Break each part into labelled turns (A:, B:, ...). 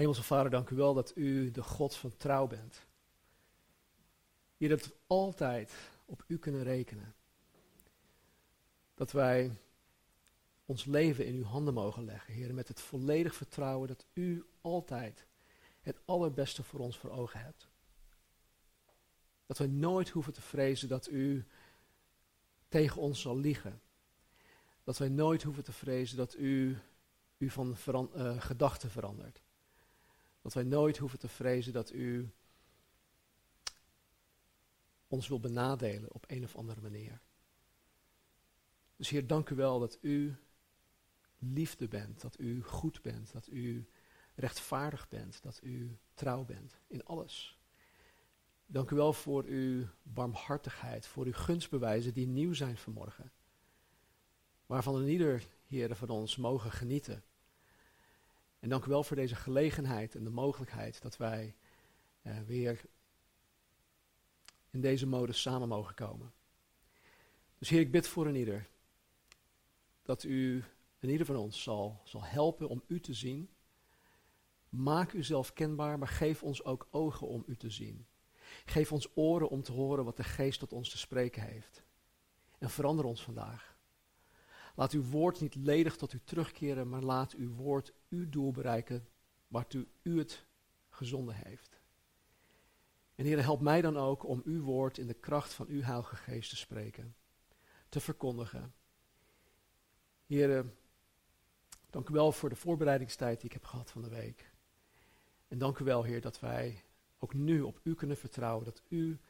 A: Hemelse Vader, dank u wel dat u de God van trouw bent. Je dat we altijd op u kunnen rekenen. Dat wij ons leven in uw handen mogen leggen, Heer, met het volledig vertrouwen dat u altijd het allerbeste voor ons voor ogen hebt. Dat wij nooit hoeven te vrezen dat u tegen ons zal liegen. Dat wij nooit hoeven te vrezen dat u u van uh, gedachten verandert. Dat wij nooit hoeven te vrezen dat u ons wil benadelen op een of andere manier. Dus Heer, dank u wel dat u liefde bent, dat u goed bent, dat u rechtvaardig bent, dat u trouw bent in alles. Dank u wel voor uw barmhartigheid, voor uw gunstbewijzen die nieuw zijn vanmorgen. Waarvan een ieder, Heer, van ons mogen genieten. En dank u wel voor deze gelegenheid en de mogelijkheid dat wij uh, weer in deze modus samen mogen komen. Dus Heer, ik bid voor een ieder dat u een ieder van ons zal, zal helpen om u te zien. Maak uzelf kenbaar, maar geef ons ook ogen om u te zien. Geef ons oren om te horen wat de geest tot ons te spreken heeft. En verander ons vandaag. Laat uw woord niet ledig tot u terugkeren, maar laat uw woord uw doel bereiken waartoe u het gezonden heeft. En Heer, help mij dan ook om uw woord in de kracht van uw Heilige Geest te spreken, te verkondigen. Heer, dank u wel voor de voorbereidingstijd die ik heb gehad van de week. En dank u wel, Heer, dat wij ook nu op u kunnen vertrouwen, dat u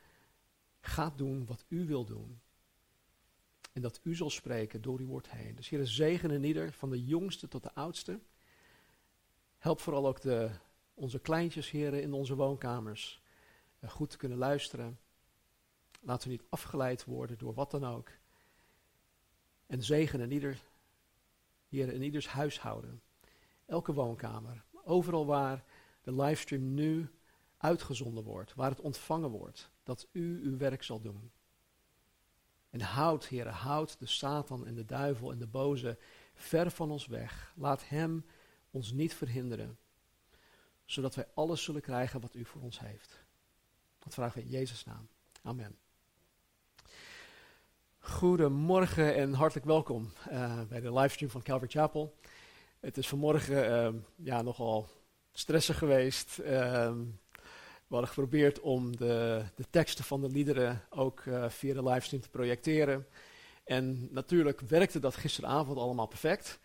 A: gaat doen wat u wil doen. En dat u zal spreken door uw woord heen. Dus Heer, zegen in ieder, van de jongste tot de oudste. Help vooral ook de, onze kleintjes, heren, in onze woonkamers uh, goed te kunnen luisteren. Laten we niet afgeleid worden door wat dan ook. En zegen in ieder, hier in ieders huishouden. Elke woonkamer. Overal waar de livestream nu uitgezonden wordt, waar het ontvangen wordt, dat u uw werk zal doen. En houd, heren, houd de Satan en de duivel en de boze ver van ons weg. Laat hem ons niet verhinderen, zodat wij alles zullen krijgen wat u voor ons heeft. Dat vragen we in Jezus' naam. Amen. Goedemorgen en hartelijk welkom uh, bij de livestream van Calvary Chapel. Het is vanmorgen uh, ja, nogal stressig geweest. Uh, we hadden geprobeerd om de, de teksten van de liederen ook via de livestream te projecteren. En natuurlijk werkte dat gisteravond allemaal perfect.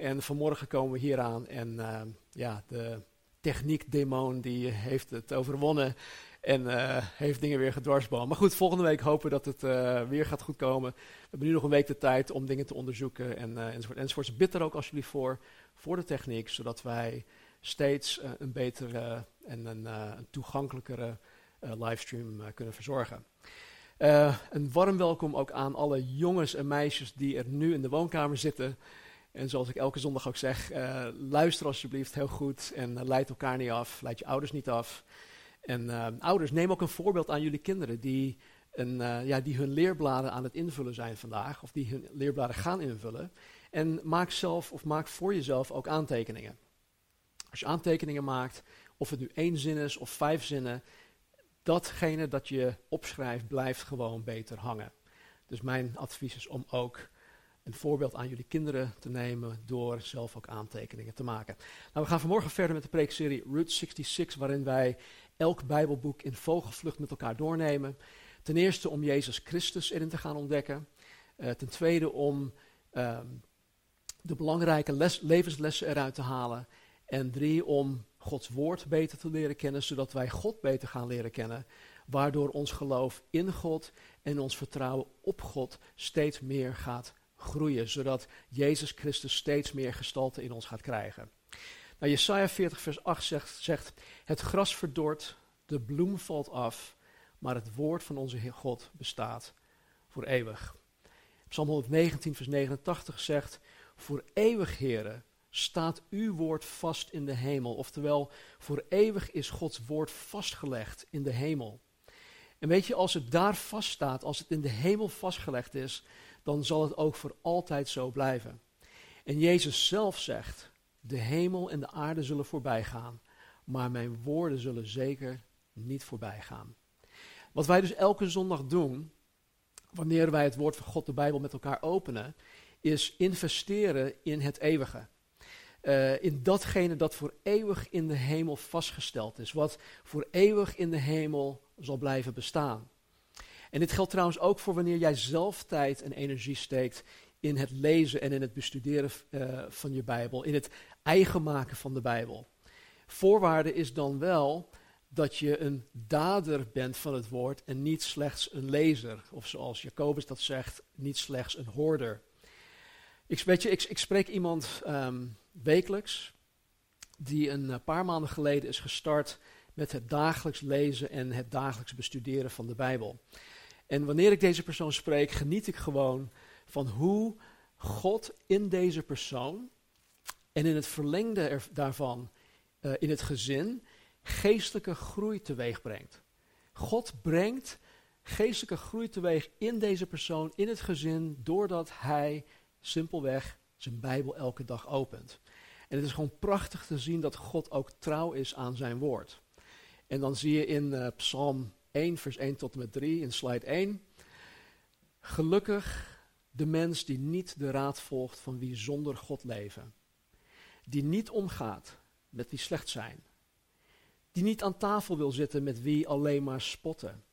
A: En vanmorgen komen we hier aan en uh, ja, de techniekdemon die heeft het overwonnen en uh, heeft dingen weer gedwarsboomd. Maar goed, volgende week hopen dat het uh, weer gaat goed komen. We hebben nu nog een week de tijd om dingen te onderzoeken en, enzovoort. enzovoort. bid er ook alsjeblieft voor, voor de techniek, zodat wij steeds een betere en een, een toegankelijkere livestream kunnen verzorgen. een warm welkom ook aan alle jongens en meisjes die er nu in de woonkamer zitten. En zoals ik elke zondag ook zeg, uh, luister alsjeblieft heel goed en uh, leid elkaar niet af, leid je ouders niet af. En uh, ouders, neem ook een voorbeeld aan jullie kinderen die, een, ja, die hun leerbladen aan het invullen zijn vandaag, of die hun leerbladen gaan invullen. En maak zelf of maak voor jezelf ook aantekeningen. Als je aantekeningen maakt, of het nu één zin is of vijf zinnen, datgene dat je opschrijft blijft gewoon beter hangen. Dus mijn advies is om ook een voorbeeld aan jullie kinderen te nemen door zelf ook aantekeningen te maken. Nou, we gaan vanmorgen verder met de preekserie Route 66, waarin wij elk Bijbelboek in vogelvlucht met elkaar doornemen. Ten eerste om Jezus Christus erin te gaan ontdekken. Uh, ten tweede om um, de belangrijke les, levenslessen eruit te halen. En drie om Gods woord beter te leren kennen, zodat wij God beter gaan leren kennen. Waardoor ons geloof in God en ons vertrouwen op God steeds meer gaat groeien, zodat Jezus Christus steeds meer gestalte in ons gaat krijgen. Nou, Jesaja 40 vers 8 zegt, zegt, het gras verdort, de bloem valt af, maar het woord van onze God bestaat voor eeuwig. Psalm 119 vers 89 zegt, voor eeuwig, heren, staat uw woord vast in de hemel. Oftewel, voor eeuwig is Gods woord vastgelegd in de hemel. En weet je, als het daar vaststaat, als het in de hemel vastgelegd is, dan zal het ook voor altijd zo blijven. En Jezus zelf zegt, de hemel en de aarde zullen voorbij gaan, maar mijn woorden zullen zeker niet voorbij gaan. Wat wij dus elke zondag doen, wanneer wij het woord van God, de Bijbel, met elkaar openen, is investeren in het eeuwige. Uh, in datgene dat voor eeuwig in de hemel vastgesteld is. Wat voor eeuwig in de hemel zal blijven bestaan. En dit geldt trouwens ook voor wanneer jij zelf tijd en energie steekt in het lezen en in het bestuderen uh, van je Bijbel. In het eigen maken van de Bijbel. Voorwaarde is dan wel dat je een dader bent van het woord en niet slechts een lezer. Of zoals Jacobus dat zegt, niet slechts een hoorder. Ik, weet je, ik, ik spreek iemand um, wekelijks die een eh, paar maanden geleden is gestart met het dagelijks lezen en het dagelijks bestuderen van de Bijbel. En wanneer ik deze persoon spreek, geniet ik gewoon van hoe God in deze persoon en in het verlengde daarvan uh, in het gezin geestelijke groei teweeg brengt. God brengt geestelijke groei teweeg in deze persoon, in het gezin, doordat hij simpelweg zijn Bijbel elke dag opent. En het is gewoon prachtig te zien dat God ook trouw is aan zijn woord. En dan zie je in uh, Psalm 1, vers 1 tot en met 3, in slide 1. Gelukkig de mens die niet de raad volgt van wie zonder God leven. Die niet omgaat met wie slecht zijn. Die niet aan tafel wil zitten met wie alleen maar spotten.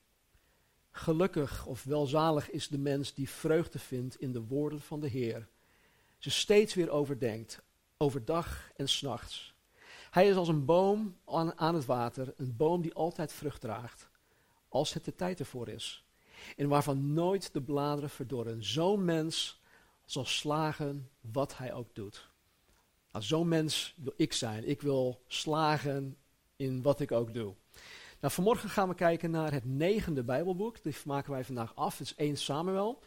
A: Gelukkig of welzalig is de mens die vreugde vindt in de woorden van de Heer. Ze steeds weer overdenkt, overdag en s'nachts. Hij is als een boom aan, aan het water, een boom die altijd vrucht draagt, als het de tijd ervoor is. En waarvan nooit de bladeren verdorren. Zo'n mens zal slagen wat hij ook doet. Nou, Zo'n mens wil ik zijn. Ik wil slagen in wat ik ook doe. Nou, vanmorgen gaan we kijken naar het negende Bijbelboek. Die maken wij vandaag af. Het is 1 Samuel.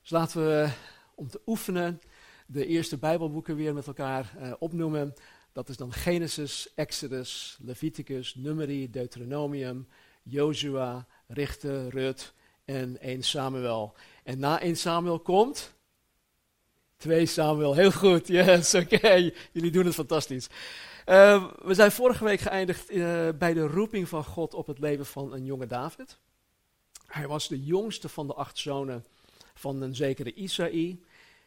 A: Dus laten we, om te oefenen, de eerste Bijbelboeken weer met elkaar uh, opnoemen. Dat is dan Genesis, Exodus, Leviticus, Numeri, Deuteronomium, Jozua, Richter, Rut en 1 Samuel. En na 1 Samuel komt 2 Samuel. Heel goed, yes, oké. Jullie doen het fantastisch. Uh, we zijn vorige week geëindigd uh, bij de roeping van God op het leven van een jonge David. Hij was de jongste van de acht zonen van een zekere Isaï.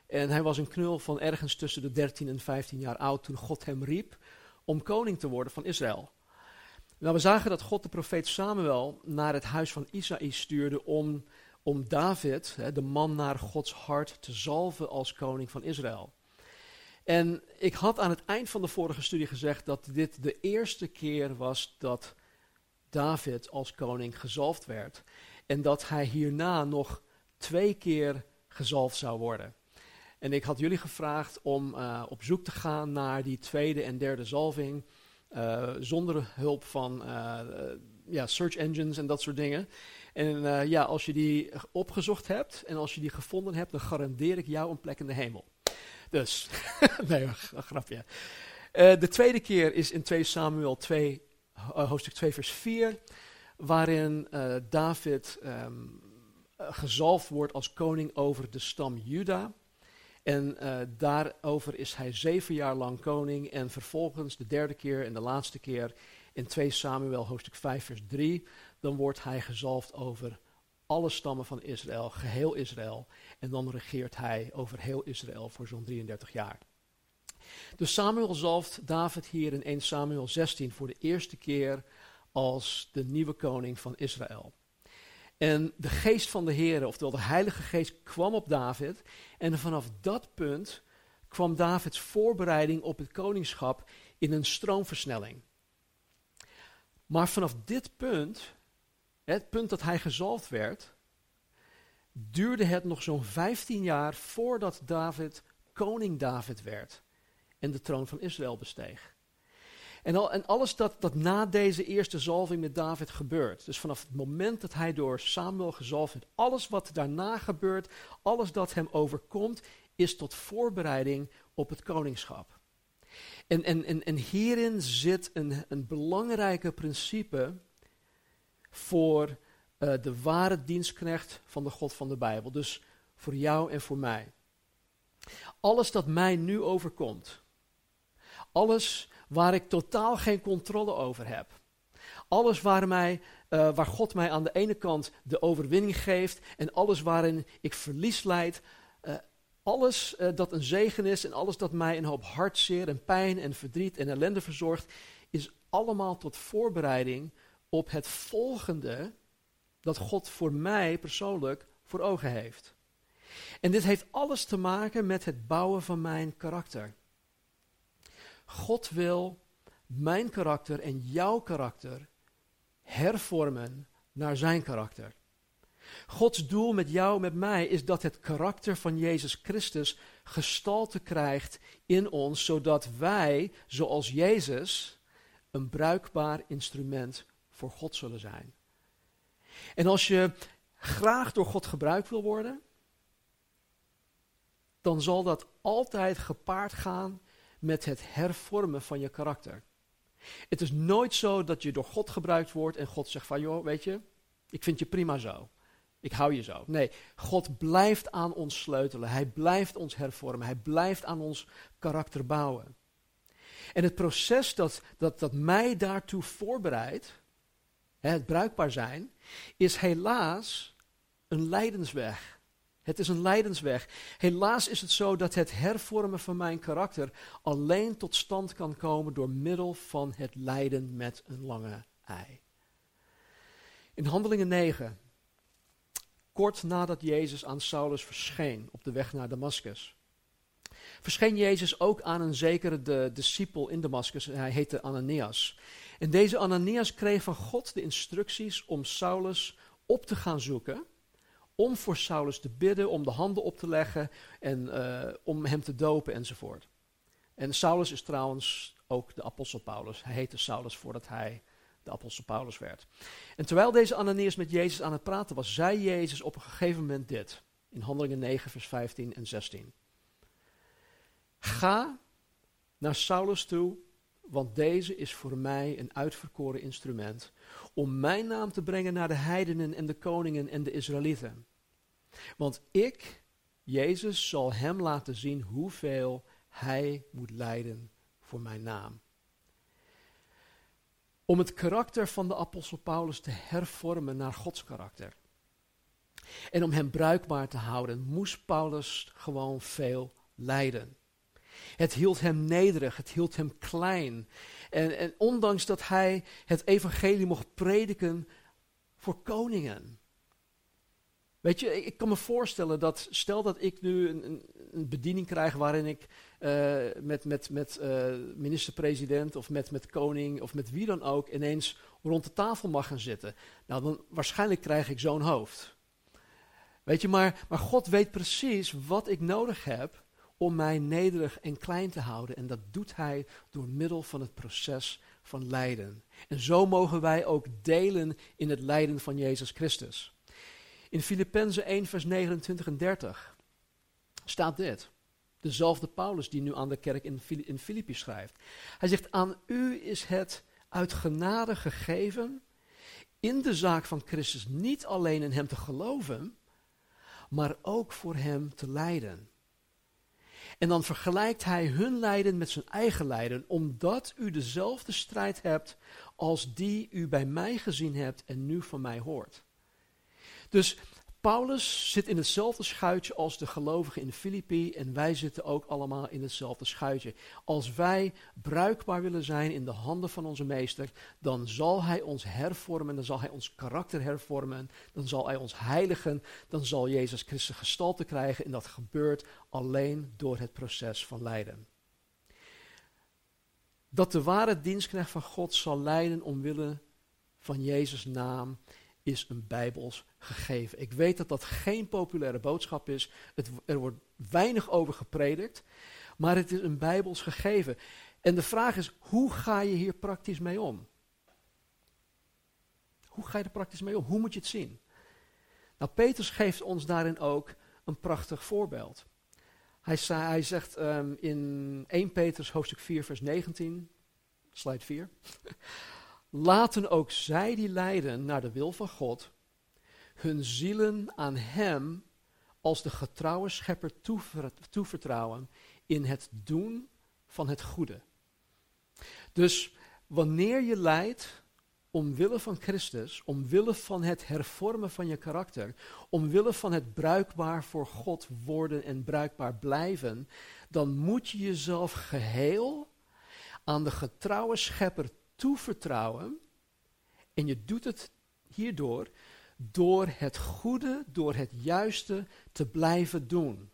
A: En hij was een knul van ergens tussen de 13 en 15 jaar oud toen God hem riep om koning te worden van Israël. Nou, we zagen dat God de profeet Samuel naar het huis van Isaï stuurde om, om David, hè, de man naar Gods hart, te zalven als koning van Israël. En ik had aan het eind van de vorige studie gezegd dat dit de eerste keer was dat David als koning gezalfd werd. En dat hij hierna nog twee keer gezalfd zou worden. En ik had jullie gevraagd om uh, op zoek te gaan naar die tweede en derde zalving. Uh, zonder hulp van uh, ja, search engines en dat soort dingen. En ja, als je die opgezocht hebt en als je die gevonden hebt, dan garandeer ik jou een plek in de hemel. Dus, nee, een grapje. de tweede keer is in 2 Samuel 2, hoofdstuk 2, vers 4, waarin David um, gezalfd wordt als koning over de stam Juda. En uh, daarover is hij zeven jaar lang koning. En vervolgens de derde keer en de laatste keer in 2 Samuel hoofdstuk 5 vers 3. Dan wordt hij gezalfd over alle stammen van Israël, geheel Israël. En dan regeert hij over heel Israël voor zo'n 33 jaar. Dus Samuel zalft David hier in 1 Samuel 16 voor de eerste keer als de nieuwe koning van Israël. En de geest van de Heer, oftewel de Heilige Geest, kwam op David. En vanaf dat punt kwam Davids voorbereiding op het koningschap in een stroomversnelling. Maar vanaf dit punt, het punt dat hij gezalfd werd, duurde het nog zo'n 15 jaar voordat David koning David werd en de troon van Israël besteeg. En, al, en alles dat, dat na deze eerste zalving met David gebeurt, dus vanaf het moment dat hij door Samuel gezalfd wordt, alles wat daarna gebeurt, alles dat hem overkomt, is tot voorbereiding op het koningschap. En, en, en, en hierin zit een, een belangrijke principe voor uh, de ware dienstknecht van de God van de Bijbel. Dus voor jou en voor mij. Alles dat mij nu overkomt, alles waar ik totaal geen controle over heb, alles waar, mij, uh, waar God mij aan de ene kant de overwinning geeft en alles waarin ik verlies leid, uh, alles uh, dat een zegen is en alles dat mij een hoop hartzeer en pijn en verdriet en ellende verzorgt, is allemaal tot voorbereiding op het volgende dat God voor mij persoonlijk voor ogen heeft. En dit heeft alles te maken met het bouwen van mijn karakter. God wil mijn karakter en jouw karakter hervormen naar zijn karakter. Gods doel met jou, met mij, is dat het karakter van Jezus Christus gestalte krijgt in ons, zodat wij, zoals Jezus, een bruikbaar instrument voor God zullen zijn. En als je graag door God gebruikt wil worden, dan zal dat altijd gepaard gaan met het hervormen van je karakter. Het is nooit zo dat je door God gebruikt wordt en God zegt van, joh, weet je, ik vind je prima zo. Ik hou je zo. Nee, God blijft aan ons sleutelen. Hij blijft ons hervormen. Hij blijft aan ons karakter bouwen. En het proces dat, dat, dat mij daartoe voorbereidt, het bruikbaar zijn, is helaas een lijdensweg. Het is een lijdensweg. Helaas is het zo dat het hervormen van mijn karakter alleen tot stand kan komen door middel van het lijden met een lange ei. In Handelingen 9, kort nadat Jezus aan Saulus verscheen op de weg naar Damascus, verscheen Jezus ook aan een zekere de, discipel in Damascus. Hij heette Ananias. En deze Ananias kreeg van God de instructies om Saulus op te gaan zoeken om voor Saulus te bidden, om de handen op te leggen en uh, om hem te dopen enzovoort. En Saulus is trouwens ook de apostel Paulus. Hij heette Saulus voordat hij de apostel Paulus werd. En terwijl deze Ananias met Jezus aan het praten was, zei Jezus op een gegeven moment dit. In Handelingen 9, vers 15 en 16. Ga naar Saulus toe, want deze is voor mij een uitverkoren instrument om mijn naam te brengen naar de heidenen en de koningen en de Israëlieten. Want ik, Jezus, zal hem laten zien hoeveel hij moet lijden voor mijn naam. Om het karakter van de apostel Paulus te hervormen naar Gods karakter. En om hem bruikbaar te houden, moest Paulus gewoon veel lijden. Het hield hem nederig, het hield hem klein. En, en ondanks dat hij het evangelie mocht prediken voor koningen. Weet je, ik kan me voorstellen dat, stel dat ik nu een, een bediening krijg waarin ik uh, met, met, met uh, minister-president of met, met koning of met wie dan ook ineens rond de tafel mag gaan zitten. Nou, dan waarschijnlijk krijg ik zo'n hoofd. Weet je, maar, maar God weet precies wat ik nodig heb om mij nederig en klein te houden. En dat doet Hij door middel van het proces van lijden. En zo mogen wij ook delen in het lijden van Jezus Christus. In Filippenzen 1, vers 29 en 30 staat dit. Dezelfde Paulus die nu aan de kerk in, in Filippi schrijft. Hij zegt, aan u is het uit genade gegeven in de zaak van Christus niet alleen in hem te geloven, maar ook voor hem te lijden. En dan vergelijkt hij hun lijden met zijn eigen lijden, omdat u dezelfde strijd hebt als die u bij mij gezien hebt en nu van mij hoort. Dus Paulus zit in hetzelfde schuitje als de gelovigen in Filippi en wij zitten ook allemaal in hetzelfde schuitje. Als wij bruikbaar willen zijn in de handen van onze meester, dan zal hij ons hervormen, dan zal hij ons karakter hervormen, dan zal hij ons heiligen, dan zal Jezus Christus gestalte krijgen en dat gebeurt alleen door het proces van lijden. Dat de ware dienstknecht van God zal lijden omwille van Jezus' naam is een bijbels gegeven. Ik weet dat dat geen populaire boodschap is. Het, er wordt weinig over gepredikt. Maar het is een bijbels gegeven. En de vraag is, hoe ga je hier praktisch mee om? Hoe ga je er praktisch mee om? Hoe moet je het zien? Nou, Petrus geeft ons daarin ook een prachtig voorbeeld. Hij, zei, hij zegt ehm, in 1 Petrus hoofdstuk 4 vers 19, slide 4. Laten ook zij die lijden naar de wil van God, hun zielen aan Hem als de getrouwe schepper toevertrouwen in het doen van het goede. Dus wanneer je lijdt omwille van Christus, omwille van het hervormen van je karakter, omwille van het bruikbaar voor God worden en bruikbaar blijven, dan moet je jezelf geheel aan de getrouwe schepper toevertrouwen. En je doet het hierdoor door het goede, door het juiste te blijven doen.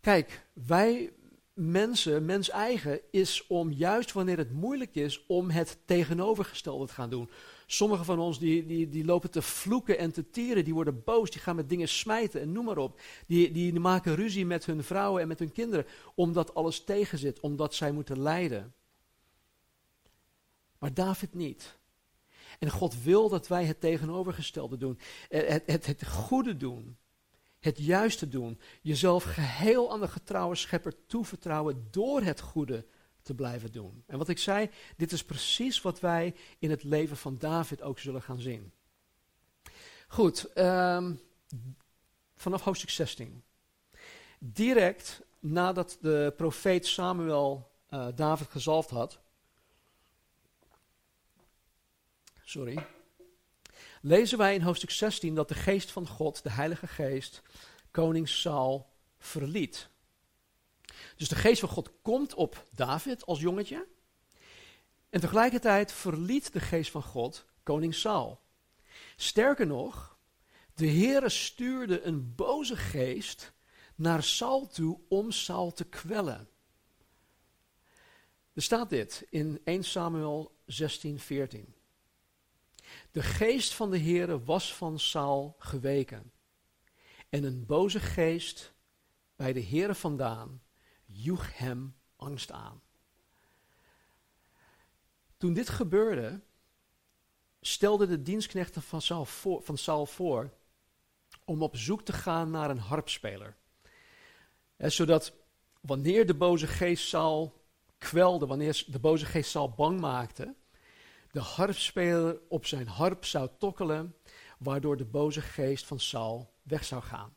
A: Kijk, wij mensen, mens eigen, is om juist wanneer het moeilijk is, om het tegenovergestelde te gaan doen. Sommigen van ons die, die, die lopen te vloeken en te tieren, die worden boos, die gaan met dingen smijten en noem maar op. Die, die maken ruzie met hun vrouwen en met hun kinderen, omdat alles tegenzit, omdat zij moeten lijden. Maar David niet. En God wil dat wij het tegenovergestelde doen. Eh, het, het, het goede doen. Het juiste doen. Jezelf geheel aan de getrouwe schepper toevertrouwen door het goede te blijven doen. En wat ik zei, dit is precies wat wij in het leven van David ook zullen gaan zien. Goed, ehm, vanaf hoofdstuk 16. Direct nadat de profeet Samuel uh, David gezalfd had, sorry, lezen wij in hoofdstuk 16 dat de geest van God, de Heilige Geest, koning Saul verliet. Dus de geest van God komt op David als jongetje. En tegelijkertijd verliet de geest van God koning Saul. Sterker nog, de Heere stuurde een boze geest naar Saul toe om Saul te kwellen. Er staat dit in 1 Samuel 16, 14. De geest van de Heere was van Saul geweken. En een boze geest bij de Heere vandaan joeg hem angst aan. Toen dit gebeurde, stelden de dienstknechten van Saul, voor, van Saul voor om op zoek te gaan naar een harpspeler. zodat wanneer de boze geest Saul kwelde, wanneer de boze geest Saul bang maakte, de harpspeler op zijn harp zou tokkelen, waardoor de boze geest van Saul weg zou gaan.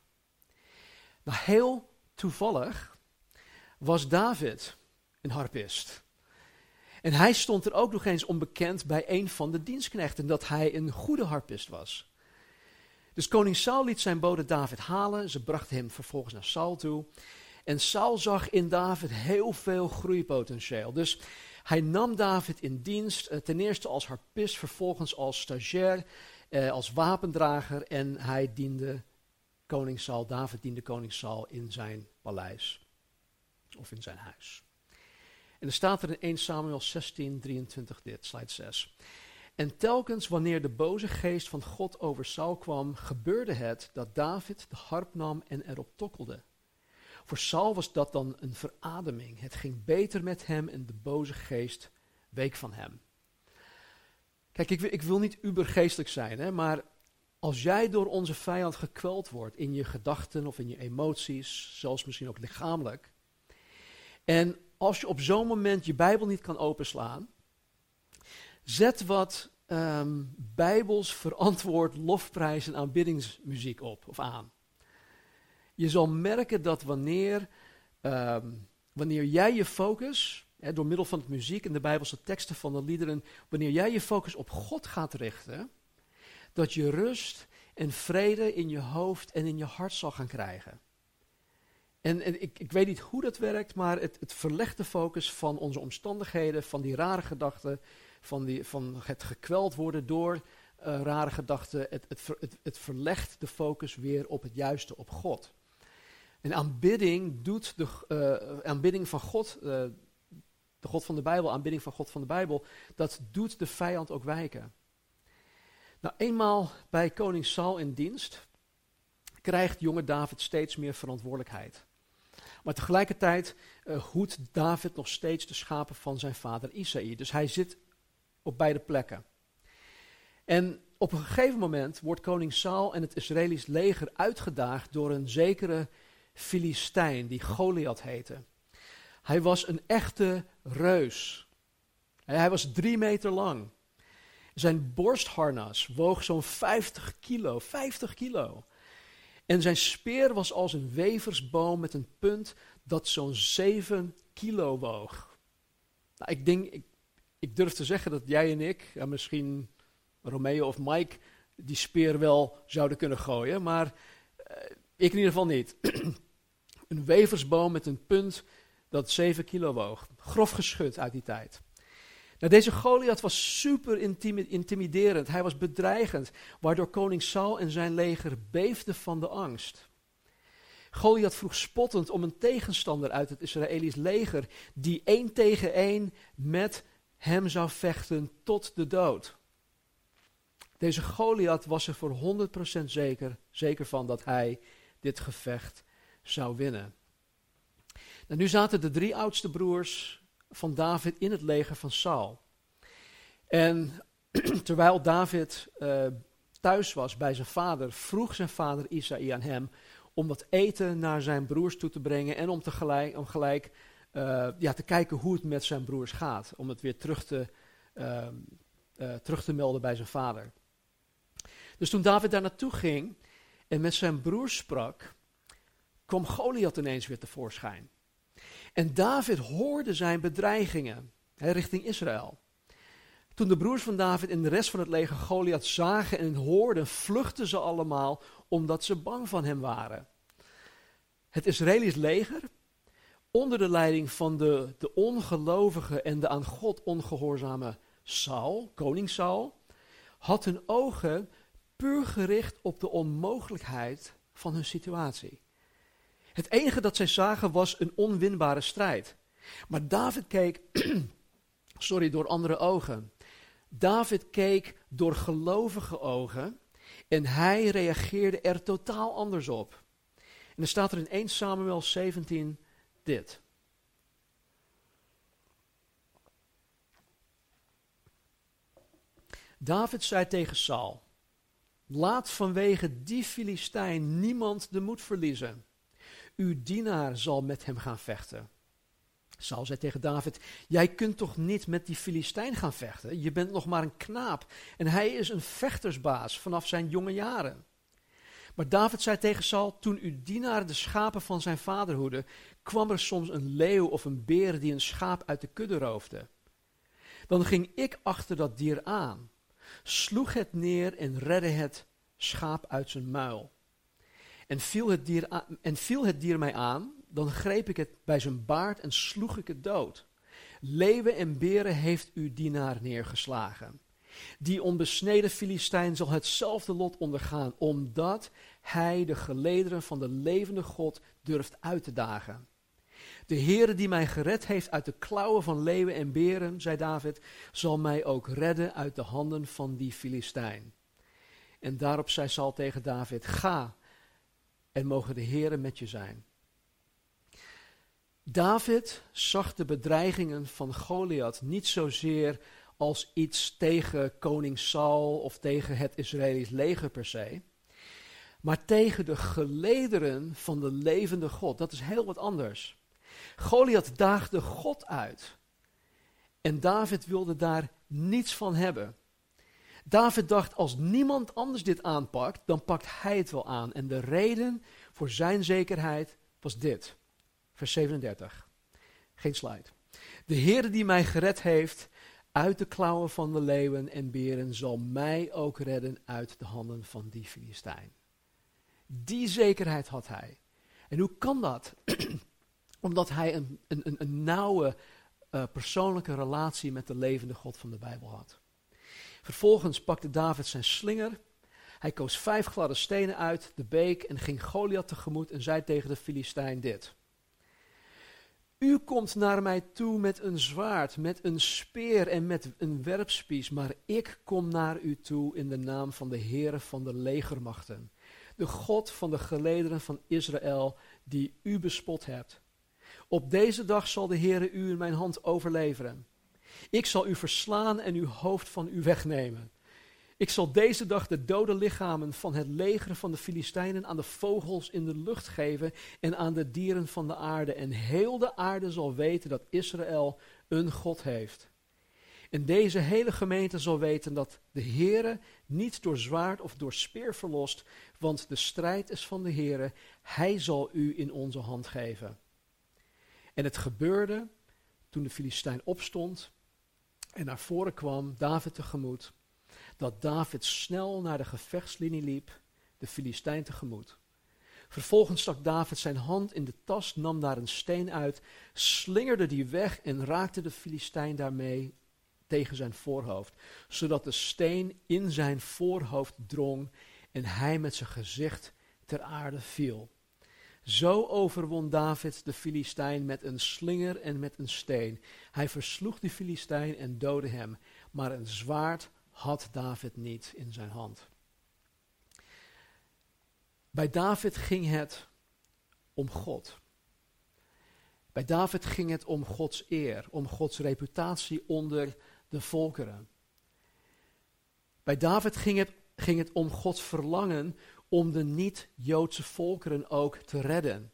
A: Nou, heel toevallig was David een harpist. En hij stond er ook nog eens onbekend bij een van de dienstknechten dat hij een goede harpist was. Dus koning Saul liet zijn bode David halen. Ze brachten hem vervolgens naar Saul toe. En Saul zag in David heel veel groeipotentieel. Dus hij nam David in dienst, eh, ten eerste als harpist, vervolgens als stagiair, eh, als wapendrager. En hij diende koning Saul, David diende koning Saul in zijn paleis. Of in zijn huis. En er staat er in 1 Samuel 16, 23 dit, slide 6. En telkens wanneer de boze geest van God over Saul kwam, gebeurde het dat David de harp nam en erop tokkelde. Voor Saul was dat dan een verademing. Het ging beter met hem en de boze geest week van hem. Kijk, ik, ik wil niet ubergeestelijk zijn, hè, maar als jij door onze vijand gekweld wordt in je gedachten of in je emoties, zelfs misschien ook lichamelijk, en als je op zo'n moment je Bijbel niet kan openslaan, zet wat um, Bijbels verantwoord lofprijs en aanbiddingsmuziek op of aan. Je zal merken dat wanneer, ehm, wanneer jij je focus, hè, door middel van het muziek en de Bijbelse teksten van de liederen, wanneer jij je focus op God gaat richten, dat je rust en vrede in je hoofd en in je hart zal gaan krijgen. En, en ik, ik, weet niet hoe dat werkt, maar het, het verlegt de focus van onze omstandigheden, van die rare gedachten, van, die, van het gekweld worden door uh, rare gedachten. Het, het, het verlegt de focus weer op het juiste, op God. En aanbidding doet de uh, aanbidding van God, uh, de God van de Bijbel, aanbidding van God van de Bijbel, dat doet de vijand ook wijken. Nou, eenmaal bij koning Saul in dienst, krijgt jonge David steeds meer verantwoordelijkheid. Maar tegelijkertijd uh, hoedt David nog steeds de schapen van zijn vader Isaïe. Dus hij zit op beide plekken. En op een gegeven moment wordt koning Saul en het Israëlisch leger uitgedaagd door een zekere Filistijn die Goliath heette. Hij was een echte reus. Hij was drie meter lang. Zijn borstharnas woog zo'n 50 kilo. 50 kilo. En zijn speer was als een weversboom met een punt dat zo'n 7 kilo woog. Nou, ik, denk, ik, ik, durf te zeggen dat jij en ik, ja, misschien Romeo of Mike, die speer wel zouden kunnen gooien, maar uh, ik in ieder geval niet. een weversboom met een punt dat 7 kilo woog. Grof geschud uit die tijd. Nou, deze Goliath was super intimiderend. Hij was bedreigend, waardoor koning Saul en zijn leger beefden van de angst. Goliath vroeg spottend om een tegenstander uit het Israëlisch leger die één tegen één met hem zou vechten tot de dood. Deze Goliath was er voor 100% zeker, zeker van dat hij dit gevecht zou winnen. Nou, nu zaten de drie oudste broers van David in het leger van Saul. En terwijl David uh, thuis was bij zijn vader, vroeg zijn vader Isaïe aan hem om wat eten naar zijn broers toe te brengen en om, tegelijk, om gelijk uh, ja, te kijken hoe het met zijn broers gaat. Om het weer terug te, uh, terug te melden bij zijn vader. Dus toen David daar naartoe ging en met zijn broers sprak, kwam Goliath ineens weer tevoorschijn. En David hoorde zijn bedreigingen richting Israël. Toen de broers van David en de rest van het leger Goliath zagen en hoorden, vluchtten ze allemaal omdat ze bang van hem waren. Het Israëlisch leger, onder de leiding van de, de ongelovige en de aan God ongehoorzame Saul, koning Saul, had hun ogen puur gericht op de onmogelijkheid van hun situatie. Het enige dat zij zagen was een onwinbare strijd. Maar David keek, sorry, door andere ogen. David keek door gelovige ogen en hij reageerde er totaal anders op. En dan staat er in 1 Samuel 17 dit. David zei tegen Saul: Laat vanwege die Filistijn niemand de moed verliezen. Uw dienaar zal met hem gaan vechten. Saul zei tegen David: Jij kunt toch niet met die Filistijn gaan vechten? Je bent nog maar een knaap en hij is een vechtersbaas vanaf zijn jonge jaren. Maar David zei tegen Saul: Toen uw dienaar de schapen van zijn vader hoedde, kwam er soms een leeuw of een beer die een schaap uit de kudde roofde. Dan ging ik achter dat dier aan, sloeg het neer en redde het schaap uit zijn muil. En viel, het dier en viel het dier mij aan, dan greep ik het bij zijn baard en sloeg ik het dood. Leeuwen en beren heeft uw dienaar neergeslagen. Die onbesneden Filistijn zal hetzelfde lot ondergaan, omdat hij de gelederen van de levende God durft uit te dagen. De Heere die mij gered heeft uit de klauwen van leeuwen en beren, zei David, zal mij ook redden uit de handen van die Filistijn. En daarop zei Saul tegen David, ga en mogen de Heere met je zijn. David zag de bedreigingen van Goliath niet zozeer als iets tegen koning Saul of tegen het Israëlisch leger per se, maar tegen de gelederen van de levende God. Dat is heel wat anders. Goliath daagde God uit. En David wilde daar niets van hebben. David dacht, als niemand anders dit aanpakt, dan pakt hij het wel aan. En de reden voor zijn zekerheid was dit. Vers 37. Geen slide. De Heer die mij gered heeft uit de klauwen van de leeuwen en beren, zal mij ook redden uit de handen van die Filistijn. Die zekerheid had hij. En hoe kan dat? Omdat hij een, een, een nauwe uh, persoonlijke relatie met de levende God van de Bijbel had. Vervolgens pakte David zijn slinger. Hij koos vijf gladde stenen uit de beek en ging Goliath tegemoet en zei tegen de Filistijn dit. U komt naar mij toe met een zwaard, met een speer en met een werpspies, maar ik kom naar u toe in de naam van de Heere van de legermachten, de God van de gelederen van Israël, die u bespot hebt. Op deze dag zal de Heere u in mijn hand overleveren. Ik zal u verslaan en uw hoofd van u wegnemen. Ik zal deze dag de dode lichamen van het leger van de Filistijnen aan de vogels in de lucht geven en aan de dieren van de aarde. En heel de aarde zal weten dat Israël een God heeft. En deze hele gemeente zal weten dat de Heere niet door zwaard of door speer verlost, want de strijd is van de Heere. Hij zal u in onze hand geven. En het gebeurde toen de Filistijn opstond en naar voren kwam, David tegemoet, dat David snel naar de gevechtslinie liep, de Filistijn tegemoet. Vervolgens stak David zijn hand in de tas, nam daar een steen uit, slingerde die weg en raakte de Filistijn daarmee tegen zijn voorhoofd, zodat de steen in zijn voorhoofd drong en hij met zijn gezicht ter aarde viel. Zo overwon David de Filistijn met een slinger en met een steen. Hij versloeg de Filistijn en doodde hem, maar een zwaard had David niet in zijn hand. Bij David ging het om God. Bij David ging het om Gods eer, om Gods reputatie onder de volkeren. Bij David ging het, ging het om Gods verlangen om de niet-Joodse volkeren ook te redden.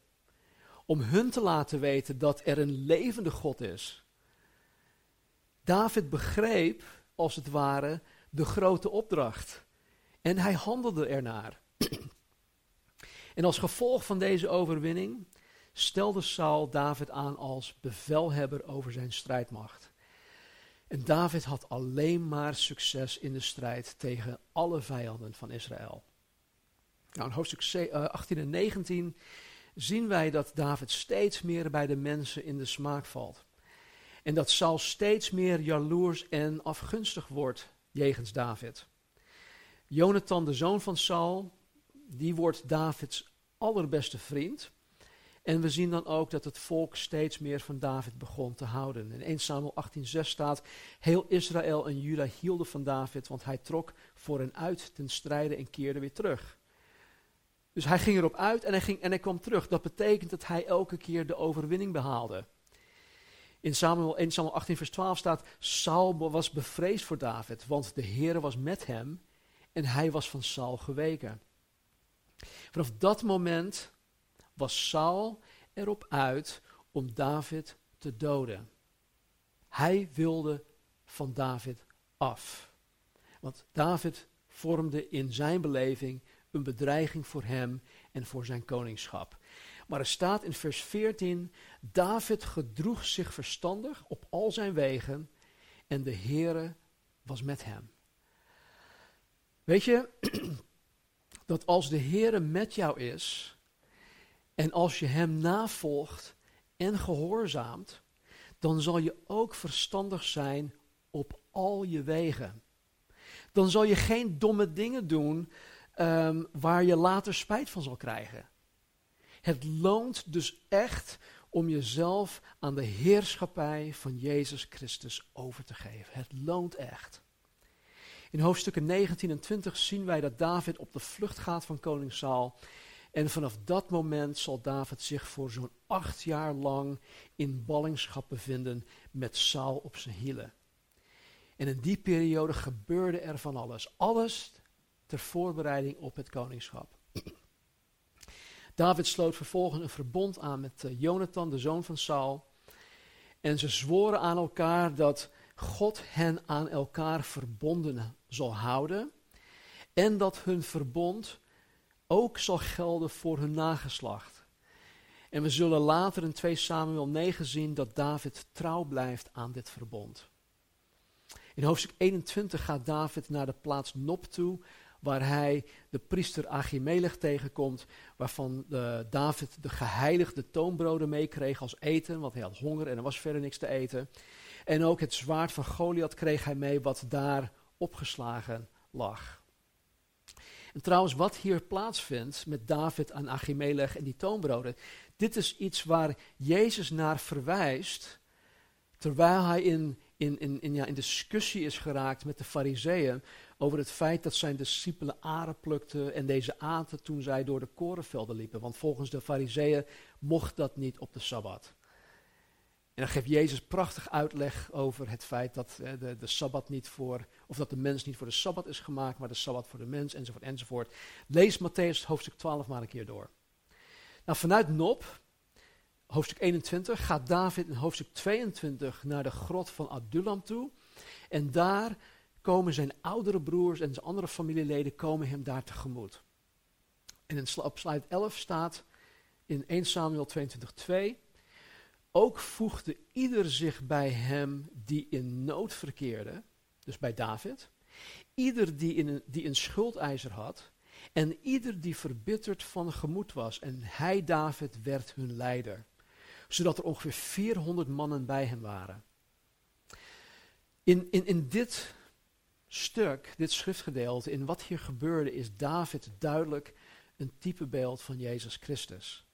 A: Om hun te laten weten dat er een levende God is. David begreep, als het ware, de grote opdracht. En hij handelde ernaar. en als gevolg van deze overwinning stelde Saul David aan als bevelhebber over zijn strijdmacht. En David had alleen maar succes in de strijd tegen alle vijanden van Israël. Nou, in hoofdstuk 18 eh, en 19 zien wij dat David steeds meer bij de mensen in de smaak valt. En dat Saul steeds meer jaloers en afgunstig wordt jegens David. Jonathan, de zoon van Saul, die wordt Davids allerbeste vriend. En we zien dan ook dat het volk steeds meer van David begon te houden. In 1 Samuel 18:6 staat: Heel Israël en Juda hielden van David, want hij trok voor hen uit ten strijde en keerde weer terug. Dus hij ging erop uit en hij, ging, en hij kwam terug. Dat betekent dat hij elke keer de overwinning behaalde. In Samuel 1 Samuel 18 vers 12 staat, Saul was bevreesd voor David, want de Heer was met hem en hij was van Saul geweken. Vanaf dat moment was Saul erop uit om David te doden. Hij wilde van David af. Want David vormde in zijn beleving een bedreiging voor hem en voor zijn koningschap. Maar er staat in vers 14, David gedroeg zich verstandig op al zijn wegen en de Heere was met hem. Weet je, dat als de Heere met jou is en als je hem navolgt en gehoorzaamt, dan zal je ook verstandig zijn op al je wegen. Dan zal je geen domme dingen doen um, waar je later spijt van zal krijgen. Het loont dus echt om jezelf aan de heerschappij van Jezus Christus over te geven. Het loont echt. In hoofdstukken 19 en 20 zien wij dat David op de vlucht gaat van koning Saul. En vanaf dat moment zal David zich voor zo'n acht jaar lang in ballingschap bevinden met Saul op zijn hielen. En in die periode gebeurde er van alles. Alles ter voorbereiding op het koningschap. David sloot vervolgens een verbond aan met uh, Jonathan, de zoon van Saul. En ze zworen aan elkaar dat God hen aan elkaar verbonden zal houden. En dat hun verbond ook zal gelden voor hun nageslacht. En we zullen later in 2 Samuel 9 zien dat David trouw blijft aan dit verbond. In hoofdstuk 21 gaat David naar de plaats Nop toe, waar hij de priester Achimelech tegenkomt, waarvan de David de geheiligde toonbroden meekreeg als eten, want hij had honger en er was verder niks te eten. En ook het zwaard van Goliath kreeg hij mee, wat daar opgeslagen lag. En trouwens, wat hier plaatsvindt met David en Achimelech en die toonbroden, dit is iets waar Jezus naar verwijst, terwijl hij in, in, in, in, ja, in discussie is geraakt met de fariseeën over het feit dat zijn discipelen aren plukten en deze aten toen zij door de korenvelden liepen. Want volgens de fariseeën mocht dat niet op de Sabbat. En dan geeft Jezus prachtig uitleg over het feit dat eh, de, de Sabbat niet voor, of dat de mens niet voor de Sabbat is gemaakt, maar de Sabbat voor de mens, enzovoort, enzovoort. Lees Matthäus hoofdstuk 12 maar een keer door. Nou, vanuit Nop, hoofdstuk 21, gaat David in hoofdstuk 22 naar de grot van Adullam toe. En daar komen zijn oudere broers en zijn andere familieleden komen hem daar tegemoet. En in, op slide 11 staat in 1 Samuel 22, 2. Ook voegde ieder zich bij hem die in nood verkeerde, dus bij David. Ieder die, in een, die een schuldeiser had. En ieder die verbitterd van gemoed was. En hij, David, werd hun leider. Zodat er ongeveer 400 mannen bij hem waren. In, in, in dit stuk, dit schriftgedeelte, in wat hier gebeurde, is David duidelijk een typebeeld van Jezus Christus.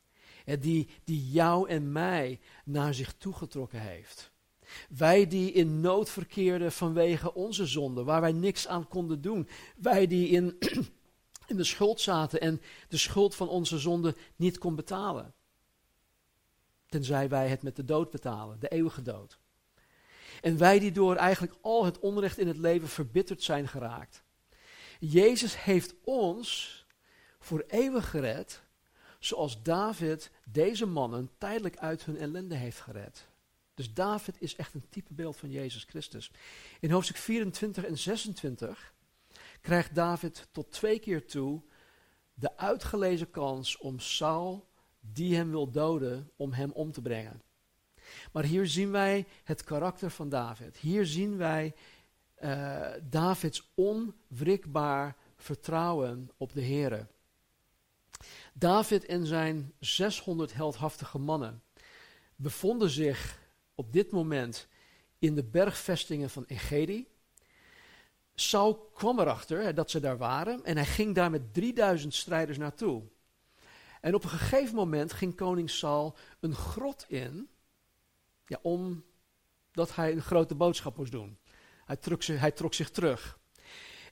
A: Die, die jou en mij naar zich toegetrokken heeft. Wij die in nood verkeerden vanwege onze zonde, waar wij niks aan konden doen. Wij die in, in de schuld zaten en de schuld van onze zonde niet kon betalen. Tenzij wij het met de dood betalen, de eeuwige dood. En wij die door eigenlijk al het onrecht in het leven verbitterd zijn geraakt. Jezus heeft ons voor eeuwig gered, zoals David deze mannen tijdelijk uit hun ellende heeft gered. Dus David is echt een typebeeld van Jezus Christus. In hoofdstuk 24 en 26 krijgt David tot twee keer toe de uitgelezen kans om Saul, die hem wil doden, om hem om te brengen. Maar hier zien wij het karakter van David. Hier zien wij uh, Davids onwrikbaar vertrouwen op de Here. David en zijn 600 heldhaftige mannen bevonden zich op dit moment in de bergvestingen van Engedi. Saul kwam erachter dat ze daar waren en hij ging daar met 3000 strijders naartoe. En op een gegeven moment ging koning Saul een grot in, ja, omdat hij een grote boodschap moest doen. Hij trok, zich, hij trok zich terug.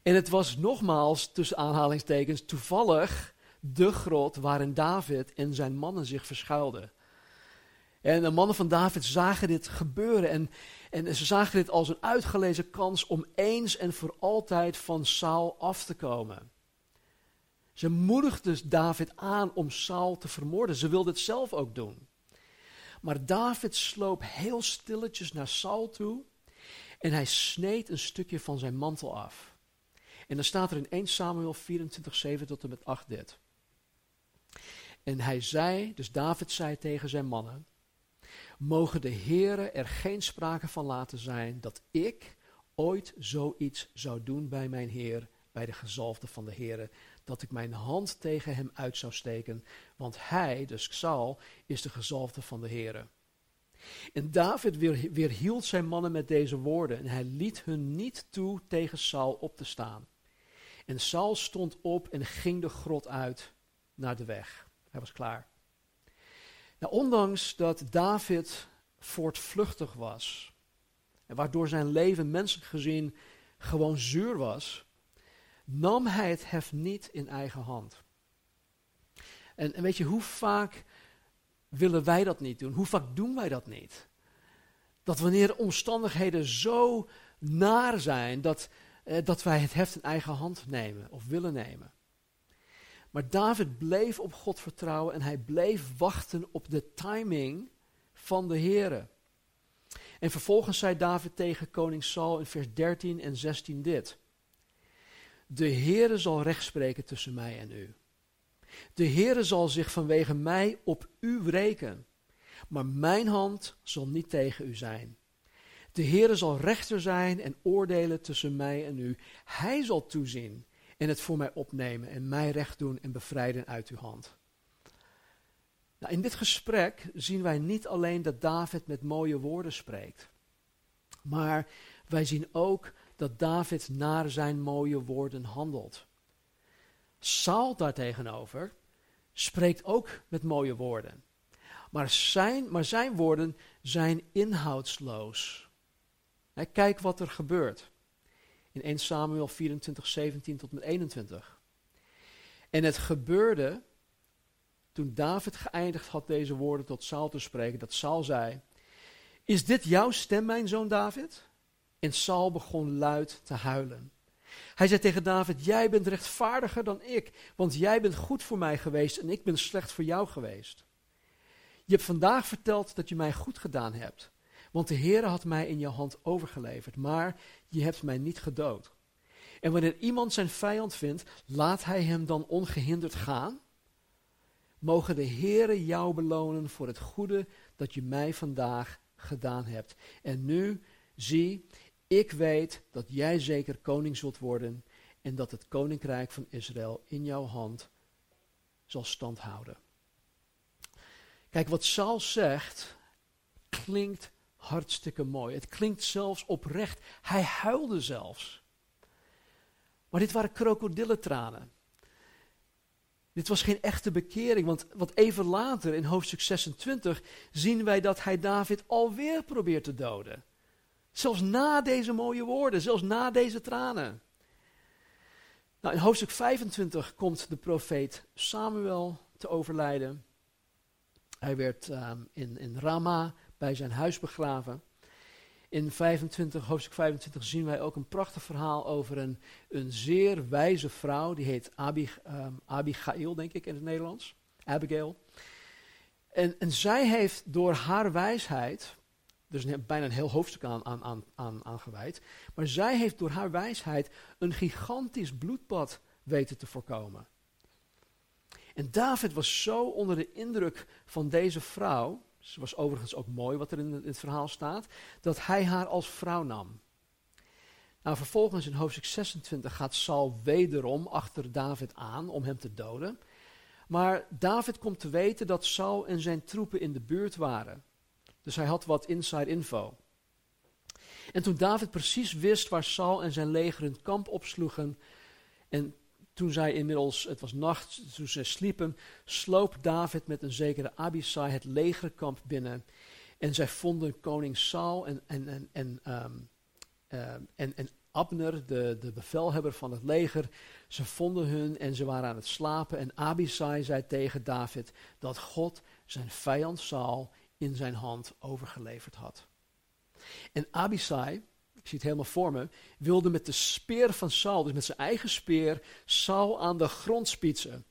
A: En het was nogmaals, tussen aanhalingstekens, toevallig de grot waarin David en zijn mannen zich verschuilden. En de mannen van David zagen dit gebeuren en, en ze zagen dit als een uitgelezen kans om eens en voor altijd van Saul af te komen. Ze moedigden David aan om Saul te vermoorden. Ze wilden het zelf ook doen. Maar David sloop heel stilletjes naar Saul toe en hij sneed een stukje van zijn mantel af. En dan staat er in 1 Samuel 24, 7 tot en met 8 dit. En hij zei, dus David zei tegen zijn mannen, mogen de Heere er geen sprake van laten zijn dat ik ooit zoiets zou doen bij mijn Heer, bij de gezalfde van de Heere, dat ik mijn hand tegen hem uit zou steken, want hij, dus Saul, is de gezalfde van de Heere. En David weer, weerhield zijn mannen met deze woorden en hij liet hun niet toe tegen Saul op te staan. En Saul stond op en ging de grot uit naar de weg. Hij was klaar. Nou, ondanks dat David voortvluchtig was, en waardoor zijn leven menselijk gezien gewoon zuur was, nam hij het hef niet in eigen hand. En, en weet je, hoe vaak willen wij dat niet doen? Hoe vaak doen wij dat niet? Dat wanneer de omstandigheden zo naar zijn, dat, eh, dat wij het heft in eigen hand nemen of willen nemen. Maar David bleef op God vertrouwen en hij bleef wachten op de timing van de Here. En vervolgens zei David tegen koning Saul in vers 13 en 16 dit. De Heere zal recht spreken tussen mij en u. De Heere zal zich vanwege mij op u wreken, maar mijn hand zal niet tegen u zijn. De Heere zal rechter zijn en oordelen tussen mij en u. Hij zal toezien en het voor mij opnemen en mij recht doen en bevrijden uit uw hand. Nou, in dit gesprek zien wij niet alleen dat David met mooie woorden spreekt, maar wij zien ook dat David naar zijn mooie woorden handelt. Saul daartegenover spreekt ook met mooie woorden, maar zijn, maar zijn woorden zijn inhoudsloos. kijk wat er gebeurt in 1 Samuel 24, 17 tot met 21. En het gebeurde toen David geëindigd had deze woorden tot Saul te spreken, dat Saul zei, Is dit jouw stem, mijn zoon David? En Saul begon luid te huilen. Hij zei tegen David: Jij bent rechtvaardiger dan ik, want jij bent goed voor mij geweest en ik ben slecht voor jou geweest. Je hebt vandaag verteld dat je mij goed gedaan hebt, want de Heer had mij in je hand overgeleverd, maar je hebt mij niet gedood. En wanneer iemand zijn vijand vindt, laat hij hem dan ongehinderd gaan? Mogen de Heere jou belonen voor het goede dat je mij vandaag gedaan hebt. En nu, zie, ik weet dat jij zeker koning zult worden en dat het koninkrijk van Israël in jouw hand zal standhouden. Kijk, wat Saul zegt klinkt hartstikke mooi. Het klinkt zelfs oprecht. Hij huilde zelfs. Maar dit waren krokodillentranen. Dit was geen echte bekering, want wat even later in hoofdstuk 26 zien wij dat hij David alweer probeert te doden. Zelfs na deze mooie woorden, zelfs na deze tranen. Nou, in hoofdstuk 25 komt de profeet Samuel te overlijden. Hij werd um, in, in Rama bij zijn huis begraven. In 25, hoofdstuk 25 zien wij ook een prachtig verhaal over een, een zeer wijze vrouw. Die heet Abig, um, Abigail, denk ik in het Nederlands. Abigail. En, en zij heeft door haar wijsheid, dus een, bijna een heel hoofdstuk aan, aan, aan, aan gewijd. Maar zij heeft door haar wijsheid een gigantisch bloedbad weten te voorkomen. En David was zo onder de indruk van deze vrouw, ze was overigens ook mooi wat er in het, verhaal staat, dat hij haar als vrouw nam. Nou, vervolgens in hoofdstuk 26 gaat Saul wederom achter David aan om hem te doden. Maar David komt te weten dat Saul en zijn troepen in de buurt waren. Dus hij had wat inside info. En toen David precies wist waar Saul en zijn leger hun kamp opsloegen, en toen zij inmiddels, het was nacht, toen ze sliepen, sloop David met een zekere Abisai het legerkamp binnen. En zij vonden koning Saul en, en, en, en, ehm, ehm, en, en Abner, de, de bevelhebber van het leger, ze vonden hun en ze waren aan het slapen. En Abisai zei tegen David dat God zijn vijand Saul in zijn hand overgeleverd had. En Abisai, ik zie het helemaal voor me, wilde met de speer van Saul, dus met zijn eigen speer, Saul aan de grond spietsen.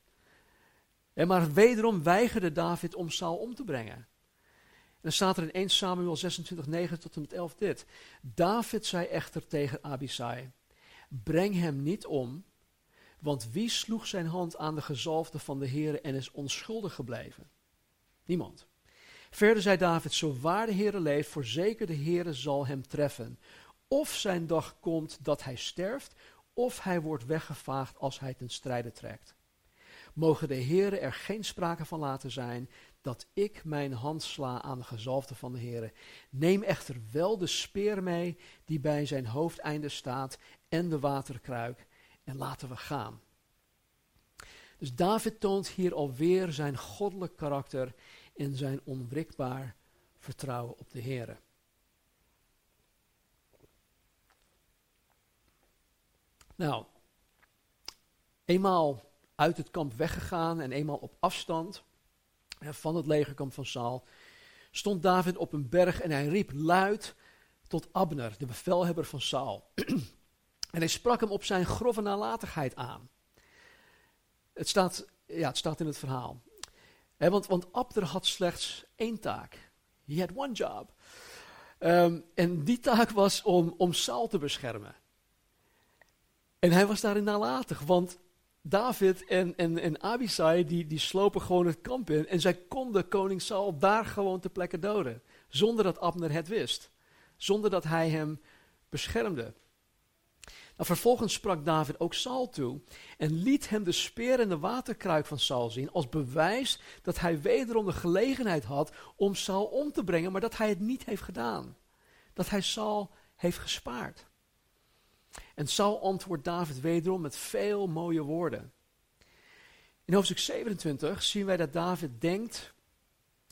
A: En maar wederom weigerde David om Saul om te brengen. En dan staat er in 1 Samuel 26, 9 tot en met 11 dit. David zei echter tegen Abisai, breng hem niet om, want wie sloeg zijn hand aan de gezalfde van de Heer en is onschuldig gebleven? Niemand. Verder zei David, zo waar de Heere leeft, voorzeker de Heere zal hem treffen. Of zijn dag komt dat hij sterft, of hij wordt weggevaagd als hij ten strijde trekt. Mogen de Heere er geen sprake van laten zijn dat ik mijn hand sla aan de gezalfde van de Heere. Neem echter wel de speer mee die bij zijn hoofdeinde staat en de waterkruik en laten we gaan. Dus David toont hier alweer zijn goddelijk karakter in zijn onwrikbaar vertrouwen op de Heer. Nou, eenmaal uit het kamp weggegaan en eenmaal op afstand van het legerkamp van Saul, stond David op een berg en hij riep luid tot Abner, de bevelhebber van Saul. en hij sprak hem op zijn grove nalatigheid aan. Het staat, ja, het staat in het verhaal want, want Abder had slechts één taak. He had one job. Um, en die taak was om, om Saul te beschermen. En hij was daarin nalatig, want David en, en, en Abisai die, die slopen gewoon het kamp in. En zij konden koning Saul daar gewoon ter plekke doden. Zonder dat Abner het wist. Zonder dat hij hem beschermde. Nou, vervolgens sprak David ook Saul toe en liet hem de speer en de waterkruik van Saul zien als bewijs dat hij wederom de gelegenheid had om Saul om te brengen, maar dat hij het niet heeft gedaan. Dat hij Saul heeft gespaard. En Saul antwoordt David wederom met veel mooie woorden. In hoofdstuk 27 zien wij dat David denkt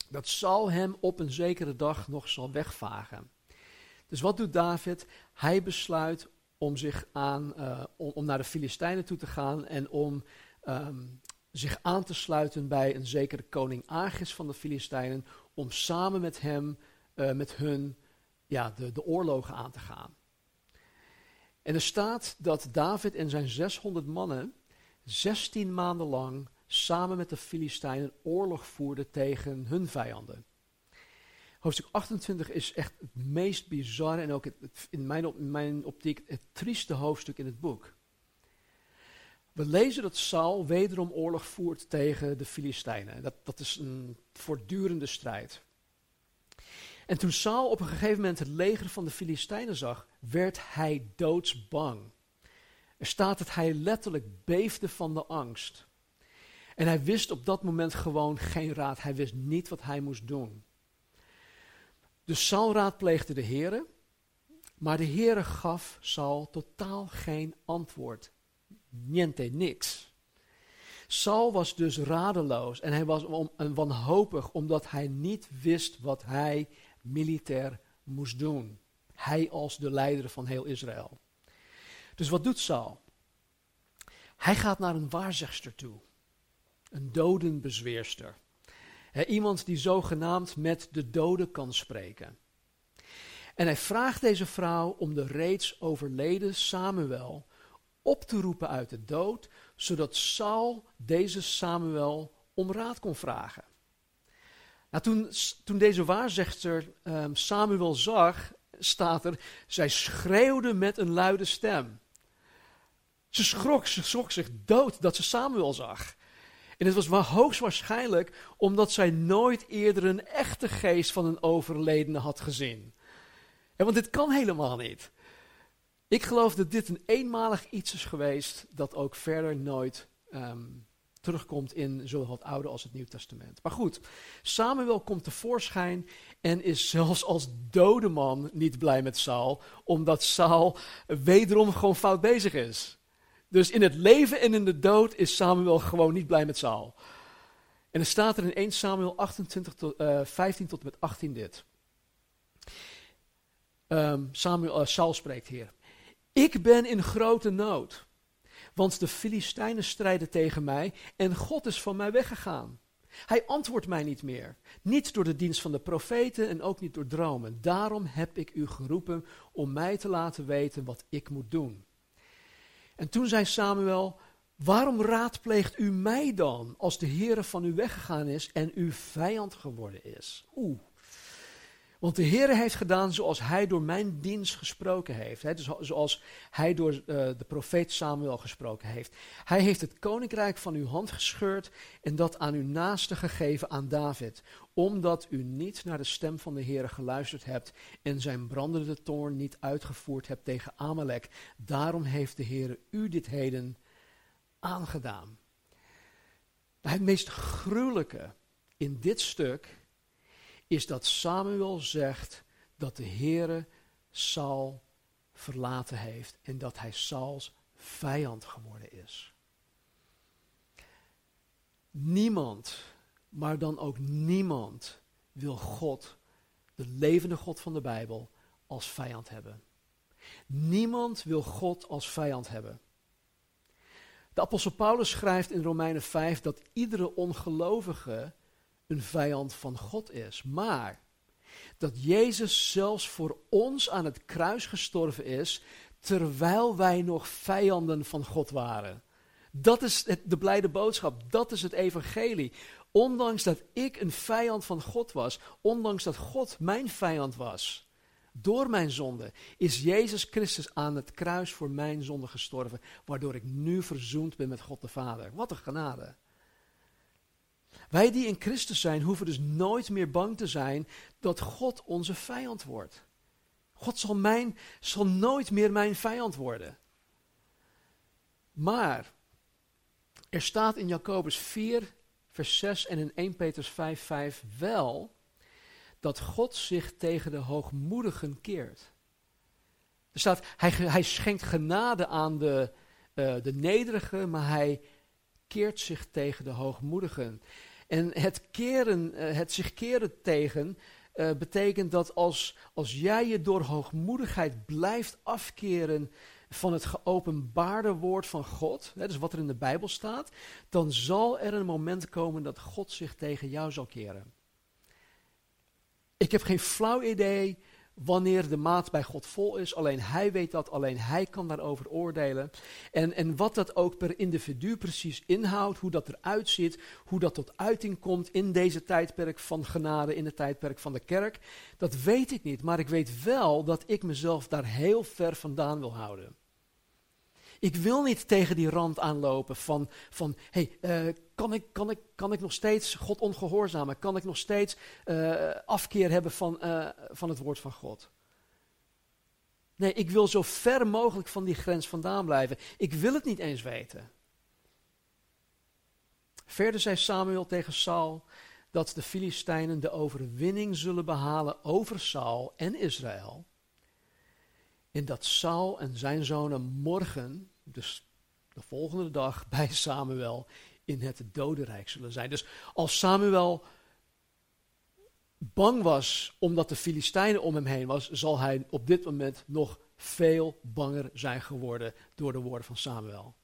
A: dat Saul hem op een zekere dag nog zal wegvagen. Dus wat doet David? Hij besluit om, zich aan, uh, om, naar de Filistijnen toe te gaan en om um, zich aan te sluiten bij een zekere koning Agis van de Filistijnen, om samen met hem eh, met hun ja, de, de oorlogen aan te gaan. En er staat dat David en zijn 600 mannen 16 maanden lang samen met de Filistijnen oorlog voerden tegen hun vijanden. Hoofdstuk 28 is echt het meest bizarre en ook het, in, mijn, mijn optiek het trieste hoofdstuk in het boek. We lezen dat Saul wederom oorlog voert tegen de Filistijnen. Dat, dat is een voortdurende strijd. En toen Saul op een gegeven moment het leger van de Filistijnen zag, werd hij doodsbang. Er staat dat hij letterlijk beefde van de angst. En hij wist op dat moment gewoon geen raad. Hij wist niet wat hij moest doen. Dus Saul raadpleegde de Heere, maar de Heere gaf Saul totaal geen antwoord. Niente, niks. Saul was dus radeloos en hij was wanhopig omdat hij niet wist wat hij militair moest doen. Hij als de leider van heel Israël. Dus wat doet Saul? Hij gaat naar een waarzegster toe. Een dodenbezweerster. Iemand die zogenaamd met de doden kan spreken. En hij vraagt deze vrouw om de reeds overleden Samuel op te roepen uit de dood, zodat Saul deze Samuel om raad kon vragen. Nou, toen, toen deze waarzegster um, Samuel zag, staat er, zij schreeuwde met een luide stem. Ze schrok, ze schrok zich dood dat ze Samuel zag. En het was maar hoogstwaarschijnlijk omdat zij nooit eerder een echte geest van een overledene had gezien. En want dit kan helemaal niet. Ik geloof dat dit een eenmalig iets is geweest dat ook verder nooit ehm, terugkomt in zowel het Oude als het Nieuw Testament. Maar goed, Samuel komt tevoorschijn en is zelfs als dode man niet blij met Saul, omdat Saul wederom gewoon fout bezig is. Dus in het leven en in de dood is Samuel gewoon niet blij met Saul. En er staat er in 1 Samuel 28 tot, uh, 15 tot en met 18 dit. Um, Samuel, uh, Saul spreekt hier. Ik ben in grote nood, want de Filistijnen strijden tegen mij en God is van mij weggegaan. Hij antwoordt mij niet meer, niet door de dienst van de profeten en ook niet door dromen. Daarom heb ik u geroepen om mij te laten weten wat ik moet doen. En toen zei Samuel, waarom raadpleegt u mij dan als de Heere van u weggegaan is en uw vijand geworden is? Oeh. Want de Heer heeft gedaan zoals hij door mijn dienst gesproken heeft. Dus zoals hij door uh, de profeet Samuel gesproken heeft. Hij heeft het koninkrijk van uw hand gescheurd en dat aan uw naaste gegeven aan David. Omdat u niet naar de stem van de Heer geluisterd hebt en zijn brandende toorn niet uitgevoerd hebt tegen Amalek. Daarom heeft de Heer u dit heden aangedaan. Het meest gruwelijke in dit stuk is dat Samuel zegt dat de Heere Saul verlaten heeft en dat hij Sauls vijand geworden is. Niemand, maar dan ook niemand, wil God, de levende God van de Bijbel, als vijand hebben. Niemand wil God als vijand hebben. De apostel Paulus schrijft in Romeinen 5 dat iedere ongelovige een vijand van God is. Maar dat Jezus zelfs voor ons aan het kruis gestorven is, terwijl wij nog vijanden van God waren. Dat is de blijde boodschap, dat is het evangelie. Ondanks dat ik een vijand van God was, ondanks dat God mijn vijand was, door mijn zonde, is Jezus Christus aan het kruis voor mijn zonde gestorven, waardoor ik nu verzoend ben met God de Vader. Wat een genade. Wij die in Christus zijn, hoeven dus nooit meer bang te zijn dat God onze vijand wordt. God zal, mijn, zal nooit meer mijn vijand worden. Maar er staat in Jacobus 4, vers 6 en in 1 Petrus 5, 5 wel dat God zich tegen de hoogmoedigen keert. Er staat, hij, hij schenkt genade aan de, uh, de nederigen, maar hij keert zich tegen de hoogmoedigen. En het, keren, eh, het zich keren tegen uh, betekent dat als, als jij je door hoogmoedigheid blijft afkeren van het geopenbaarde woord van God, hè, dus wat er in de Bijbel staat, dan zal er een moment komen dat God zich tegen jou zal keren. Ik heb geen flauw idee wanneer de maat bij God vol is. Alleen Hij weet dat, alleen Hij kan daarover oordelen. En, en wat dat ook per individu precies inhoudt, hoe dat eruit ziet, hoe dat tot uiting komt in deze tijdperk van genade, in het tijdperk van de kerk, dat weet ik niet. Maar ik weet wel dat ik mezelf daar heel ver vandaan wil houden. Ik wil niet tegen die rand aanlopen van, van hey, uh, kan, ik, kan, ik, kan ik nog steeds God ongehoorzamen? Kan ik nog steeds uh, afkeer hebben van, uh, van het woord van God? Nee, ik wil zo ver mogelijk van die grens vandaan blijven. Ik wil het niet eens weten. Verder zei Samuel tegen Saul dat de Filistijnen de overwinning zullen behalen over Saul en Israël. En dat Saul en zijn zonen morgen, dus de volgende dag, bij Samuel in het dodenrijk zullen zijn. Dus als Samuel bang was omdat de Filistijnen om hem heen was, zal hij op dit moment nog veel banger zijn geworden door de woorden van Samuel.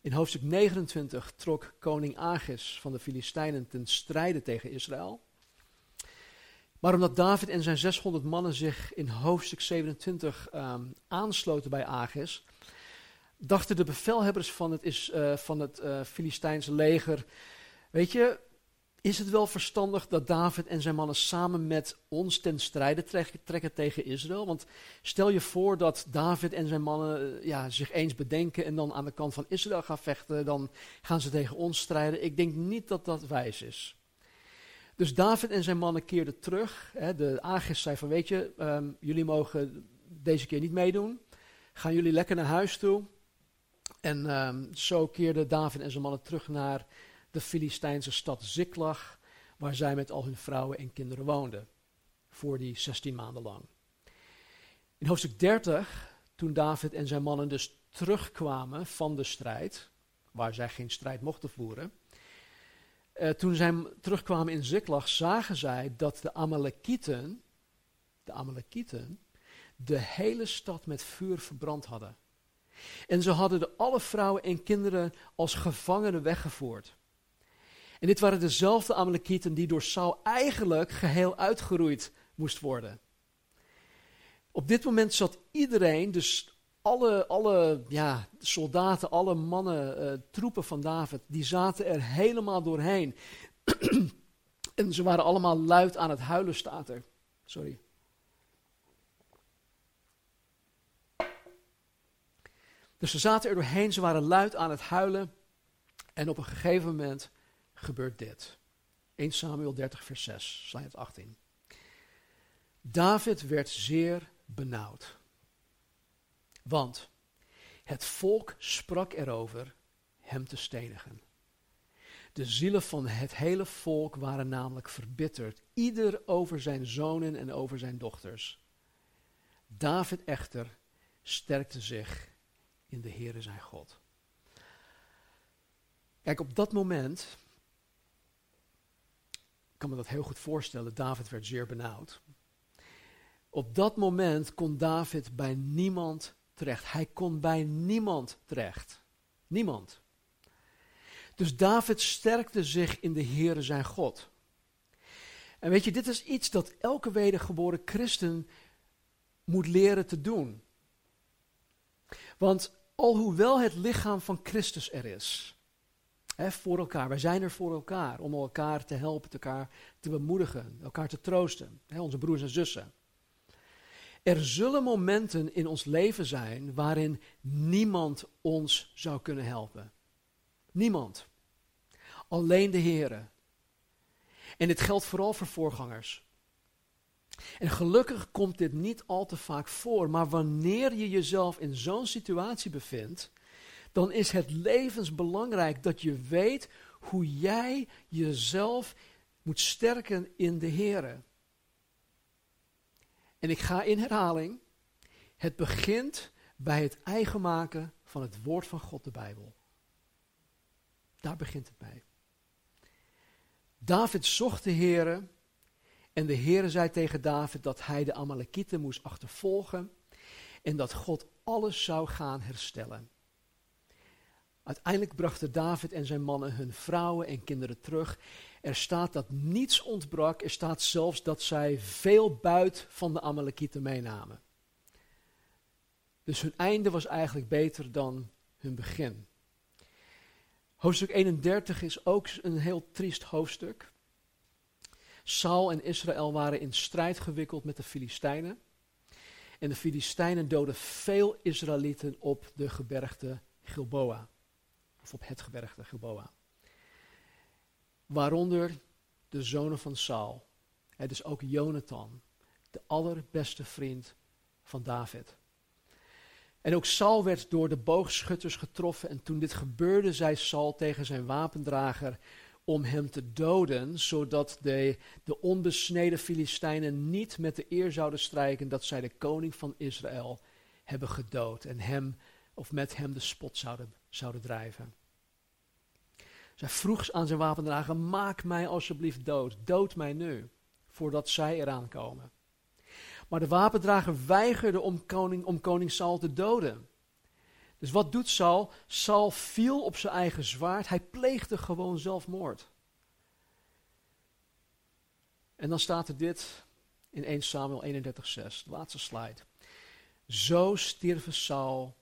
A: In hoofdstuk 29 trok koning Agis van de Filistijnen ten strijde tegen Israël. Maar omdat David en zijn 600 mannen zich in hoofdstuk 27 um, ehm, aansloten bij Agis, dachten de bevelhebbers van het, is, uh, van het uh, Filistijnse leger, weet je, is het wel verstandig dat David en zijn mannen samen met ons ten strijde trekken, tegen Israël? Want stel je voor dat David en zijn mannen uh, ja, zich eens bedenken en dan aan de kant van Israël gaan vechten, dan gaan ze tegen ons strijden. Ik denk niet dat dat wijs is. Dus David en zijn mannen keerden terug. Hè, de Agis zei van, weet je, um, jullie mogen deze keer niet meedoen. Gaan jullie lekker naar huis toe. En um, zo keerden David en zijn mannen terug naar de Filistijnse stad Ziklag, waar zij met al hun vrouwen en kinderen woonden. Voor die 16 maanden lang. In hoofdstuk 30, toen David en zijn mannen dus terugkwamen van de strijd, waar zij geen strijd mochten voeren, uh, toen zij terugkwamen in Ziklag, zagen zij dat de Amalekieten, de Amalekieten, de hele stad met vuur verbrand hadden. En ze hadden de alle vrouwen en kinderen als gevangenen weggevoerd. En dit waren dezelfde Amalekieten die door Saul eigenlijk geheel uitgeroeid moest worden. Op dit moment zat iedereen, dus alle, alle ja, soldaten, alle mannen, uh, troepen van David, die zaten er helemaal doorheen. en ze waren allemaal luid aan het huilen, staat er. Sorry. Dus ze zaten er doorheen, ze waren luid aan het huilen. En op een gegeven moment gebeurt dit. 1 Samuel 30, vers 6, slide 18. David werd zeer benauwd. Want het volk sprak erover hem te stenigen. De zielen van het hele volk waren namelijk verbitterd, ieder over zijn zonen en over zijn dochters. David echter sterkte zich in de Heere zijn God. Kijk, op dat moment, ik kan me dat heel goed voorstellen, David werd zeer benauwd. Op dat moment kon David bij niemand terecht. Hij kon bij niemand terecht. Niemand. Dus David sterkte zich in de Heere zijn God. En weet je, dit is iets dat elke wedergeboren christen moet leren te doen. Want alhoewel het lichaam van Christus er is, hè, voor elkaar, wij zijn er voor elkaar, om elkaar te helpen, elkaar te bemoedigen, elkaar te troosten, hè, onze broers en zussen. Er zullen momenten in ons leven zijn waarin niemand ons zou kunnen helpen. Niemand. Alleen de Heere. En dit geldt vooral voor voorgangers. En gelukkig komt dit niet al te vaak voor, maar wanneer je jezelf in zo'n situatie bevindt, dan is het levensbelangrijk dat je weet hoe jij jezelf moet sterken in de Heere. En ik ga in herhaling. Het begint bij het eigen maken van het woord van God, de Bijbel. Daar begint het bij. David zocht de Heere en de Heere zei tegen David dat hij de Amalekieten moest achtervolgen en dat God alles zou gaan herstellen. Uiteindelijk brachten David en zijn mannen hun vrouwen en kinderen terug. Er staat dat niets ontbrak. Er staat zelfs dat zij veel buit van de Amalekieten meenamen. Dus hun einde was eigenlijk beter dan hun begin. Hoofdstuk 31 is ook een heel triest hoofdstuk. Saul en Israël waren in strijd gewikkeld met de Filistijnen. En de Filistijnen doden veel Israëlieten op de gebergte Gilboa. Of op het gebergte Gilboa. Waaronder de zonen van Saul. Het is ook Jonathan, de allerbeste vriend van David. En ook Saul werd door de boogschutters getroffen. En toen dit gebeurde, zei Saul tegen zijn wapendrager om hem te doden, zodat de, de onbesneden Filistijnen niet met de eer zouden strijken dat zij de koning van Israël hebben gedood en hem of met hem de spot zouden, zouden drijven. Zij vroeg aan zijn wapendrager, maak mij alsjeblieft dood, dood mij nu, voordat zij eraan komen. Maar de wapendrager weigerde om koning, om Saul te doden. Dus wat doet Saul? Saul viel op zijn eigen zwaard. Hij pleegde gewoon zelfmoord. En dan staat er dit in 1 Samuel 31:6, de laatste slide. Zo stierven Saul,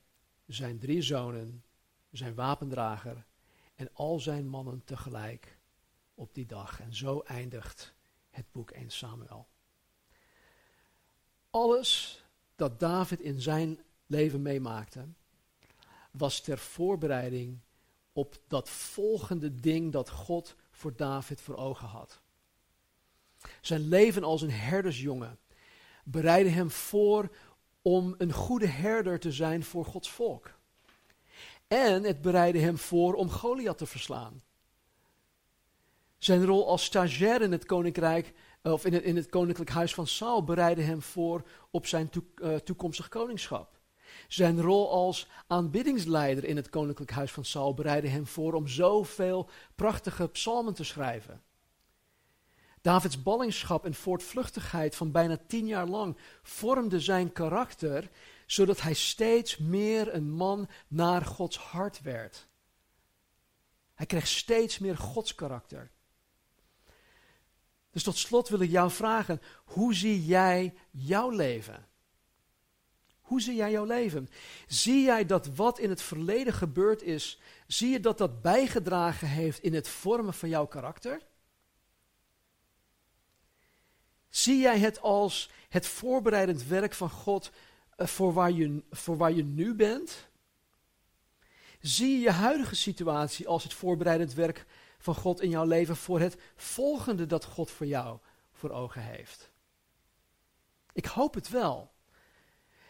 A: zijn drie zonen, zijn wapendrager en al zijn mannen tegelijk op die dag. En zo eindigt het boek 1 Samuel. Alles dat David in zijn leven meemaakte, was ter voorbereiding op dat volgende ding dat God voor David voor ogen had. Zijn leven als een herdersjongen bereidde hem voor om een goede herder te zijn voor Gods volk. En het bereidde hem voor om Goliath te verslaan. Zijn rol als stagiair in het koninkrijk, of in het, in het koninklijk huis van Saul, bereidde hem voor op zijn eh, toekomstig koningschap. Zijn rol als aanbiddingsleider in het koninklijk huis van Saul bereidde hem voor om zoveel prachtige psalmen te schrijven. Davids ballingschap en voortvluchtigheid van bijna tien jaar lang vormde zijn karakter, zodat hij steeds meer een man naar Gods hart werd. Hij kreeg steeds meer Gods karakter. Dus tot slot wil ik jou vragen, hoe zie jij jouw leven? Hoe zie jij jouw leven? Zie jij dat wat in het verleden gebeurd is, zie je dat dat bijgedragen heeft in het vormen van jouw karakter? Zie jij het als het voorbereidend werk van God voor waar je, voor waar je nu bent? Zie je je huidige situatie als het voorbereidend werk van God in jouw leven voor het volgende dat God voor jou voor ogen heeft? Ik hoop het wel.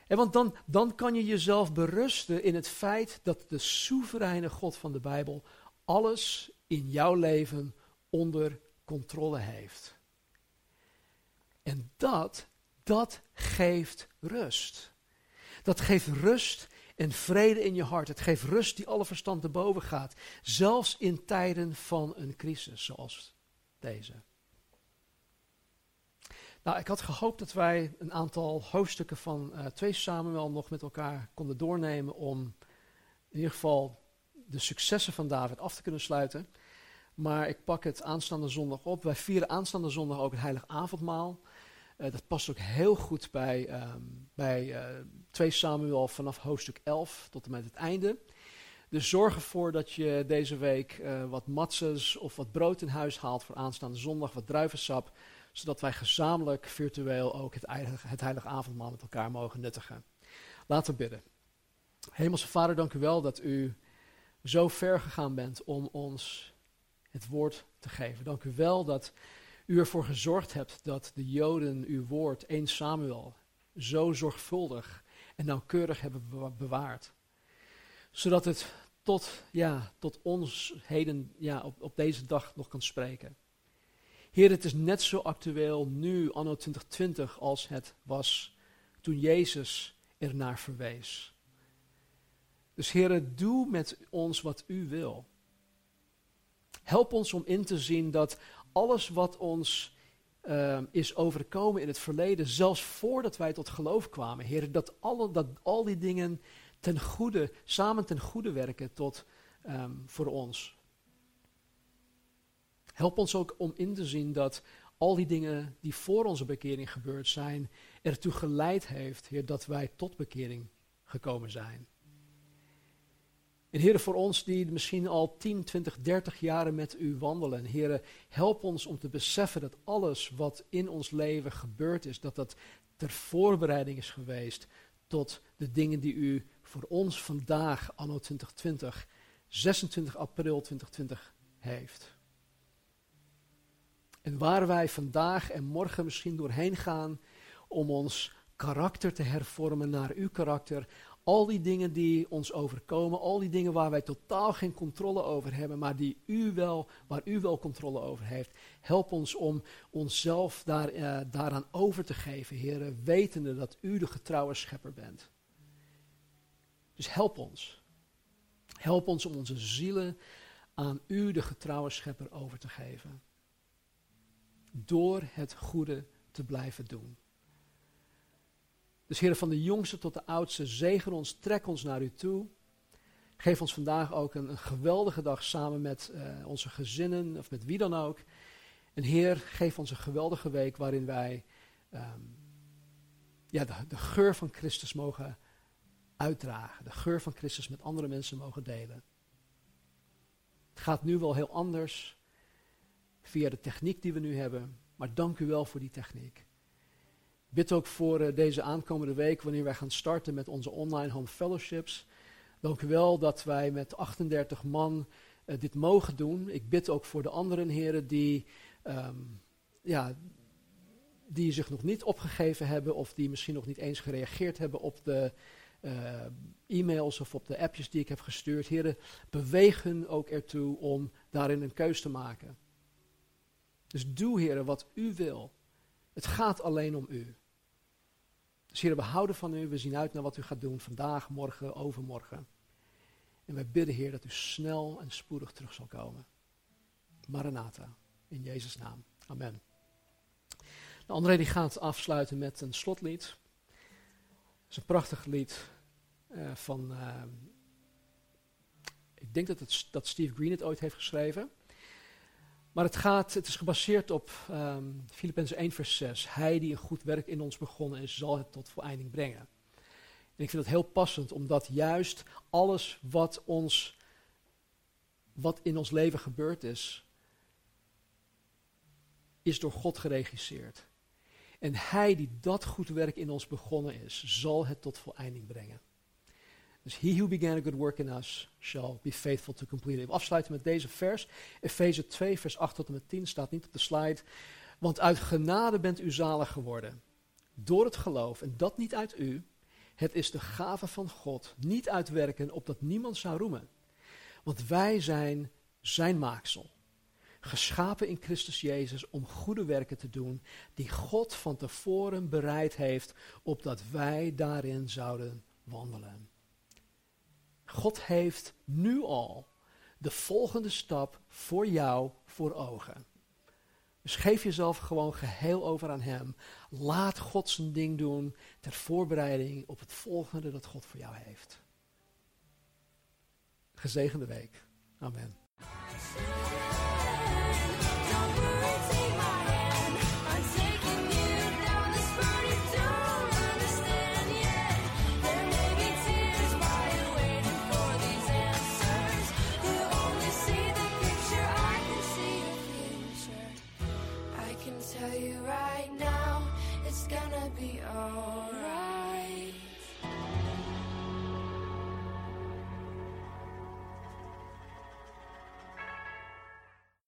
A: En want dan, dan kan je jezelf berusten in het feit dat de soevereine God van de Bijbel alles in jouw leven onder controle heeft. En dat, dat geeft rust. Dat geeft rust en vrede in je hart. Het geeft rust die alle verstand te boven gaat. Zelfs in tijden van een crisis zoals deze. Nou, ik had gehoopt dat wij een aantal hoofdstukken van uh, 2 Samuel nog met elkaar konden doornemen om in ieder geval de successen van David af te kunnen sluiten. Maar ik pak het aanstaande zondag op. Wij vieren aanstaande zondag ook het heilig avondmaal. Uh, dat past ook heel goed bij, um, bij uh, 2 Samuel vanaf hoofdstuk 11 tot en met het einde. Dus zorg ervoor dat je deze week uh, wat matzes of wat brood in huis haalt voor aanstaande zondag, wat druivensap zodat wij gezamenlijk virtueel ook het heilige, het heilige avondmaal met elkaar mogen nuttigen. Laten we bidden. Hemelse Vader, dank u wel dat u zo ver gegaan bent om ons het woord te geven. Dank u wel dat u ervoor gezorgd hebt dat de Joden uw woord, 1 Samuel, zo zorgvuldig en nauwkeurig hebben bewaard. Zodat het tot, ja, tot ons heden, ja, op, op deze dag nog kan spreken. Heer, het is net zo actueel nu, anno 2020, als het was toen Jezus ernaar verwees. Dus Heer, doe met ons wat U wil. Help ons om in te zien dat alles wat ons uh, is overkomen in het verleden, zelfs voordat wij tot geloof kwamen, Heer, dat, dat al die dingen ten goede, samen ten goede werken tot ehm, voor ons. Help ons ook om in te zien dat al die dingen die voor onze bekering gebeurd zijn, ertoe geleid heeft, Heer, dat wij tot bekering gekomen zijn. En Heer, voor ons die misschien al 10, 20, 30 jaren met u wandelen, Heer, help ons om te beseffen dat alles wat in ons leven gebeurd is, dat dat ter voorbereiding is geweest tot de dingen die u voor ons vandaag, anno 2020, 26 april 2020, heeft. En waar wij vandaag en morgen misschien doorheen gaan om ons karakter te hervormen naar uw karakter. Al die dingen die ons overkomen, al die dingen waar wij totaal geen controle over hebben, maar die u wel, waar u wel controle over heeft. Help ons om onszelf daar, uh, daaraan over te geven, heren, wetende dat u de getrouwe schepper bent. Dus help ons. Help ons om onze zielen aan u, de getrouwe schepper, over te geven door het goede te blijven doen. Dus Heer, van de jongste tot de oudste, zegen ons, trek ons naar u toe. Geef ons vandaag ook een, een geweldige dag samen met uh, onze gezinnen of met wie dan ook. En Heer, geef ons een geweldige week waarin wij um, ja, de, de geur van Christus mogen uitdragen. De geur van Christus met andere mensen mogen delen. Het gaat nu wel heel anders via de techniek die we nu hebben. Maar dank u wel voor die techniek. Bid ook voor uh, deze aankomende week, wanneer wij gaan starten met onze online home fellowships. Dank u wel dat wij met 38 man uh, dit mogen doen. Ik bid ook voor de anderen heren die, um, ja, die zich nog niet opgegeven hebben of die misschien nog niet eens gereageerd hebben op de uh, e-mails of op de appjes die ik heb gestuurd. Heren, beweeg ook ertoe om daarin een keus te maken. Dus doe, heren, wat u wil. Het gaat alleen om u. Dus heren, we houden van u. We zien uit naar wat u gaat doen vandaag, morgen, overmorgen. En wij bidden, Heer, dat u snel en spoedig terug zal komen. Maranatha, in Jezus' naam. Amen. De André die gaat afsluiten met een slotlied. Het is een prachtig lied uh, van, uh, ik denk dat, het, dat Steve Green het ooit heeft geschreven. Maar het, gaat, het is gebaseerd op um, Filippenzen 1 vers 6. Hij die een goed werk in ons begonnen is, zal het tot voleinding brengen. En ik vind het heel passend, omdat juist alles wat, ons, wat in ons leven gebeurd is, is door God geregisseerd. En hij die dat goed werk in ons begonnen is, zal het tot voleinding brengen. Dus he who began a good work in us shall be faithful to complete it. We afsluiten met deze vers. Efeze 2, vers 8 tot en met 10 staat niet op de slide. Want uit genade bent u zalig geworden. Door het geloof. En dat niet uit u. Het is de gave van God. Niet uitwerken opdat niemand zou roemen. Want wij zijn zijn maaksel. Geschapen in Christus Jezus om goede werken te doen. Die God van tevoren bereid heeft. Opdat wij daarin zouden wandelen. God heeft nu al de volgende stap voor jou voor ogen. Dus geef jezelf gewoon geheel over aan Hem. Laat God zijn ding doen ter voorbereiding op het volgende dat God voor jou heeft. Gezegende week. Amen.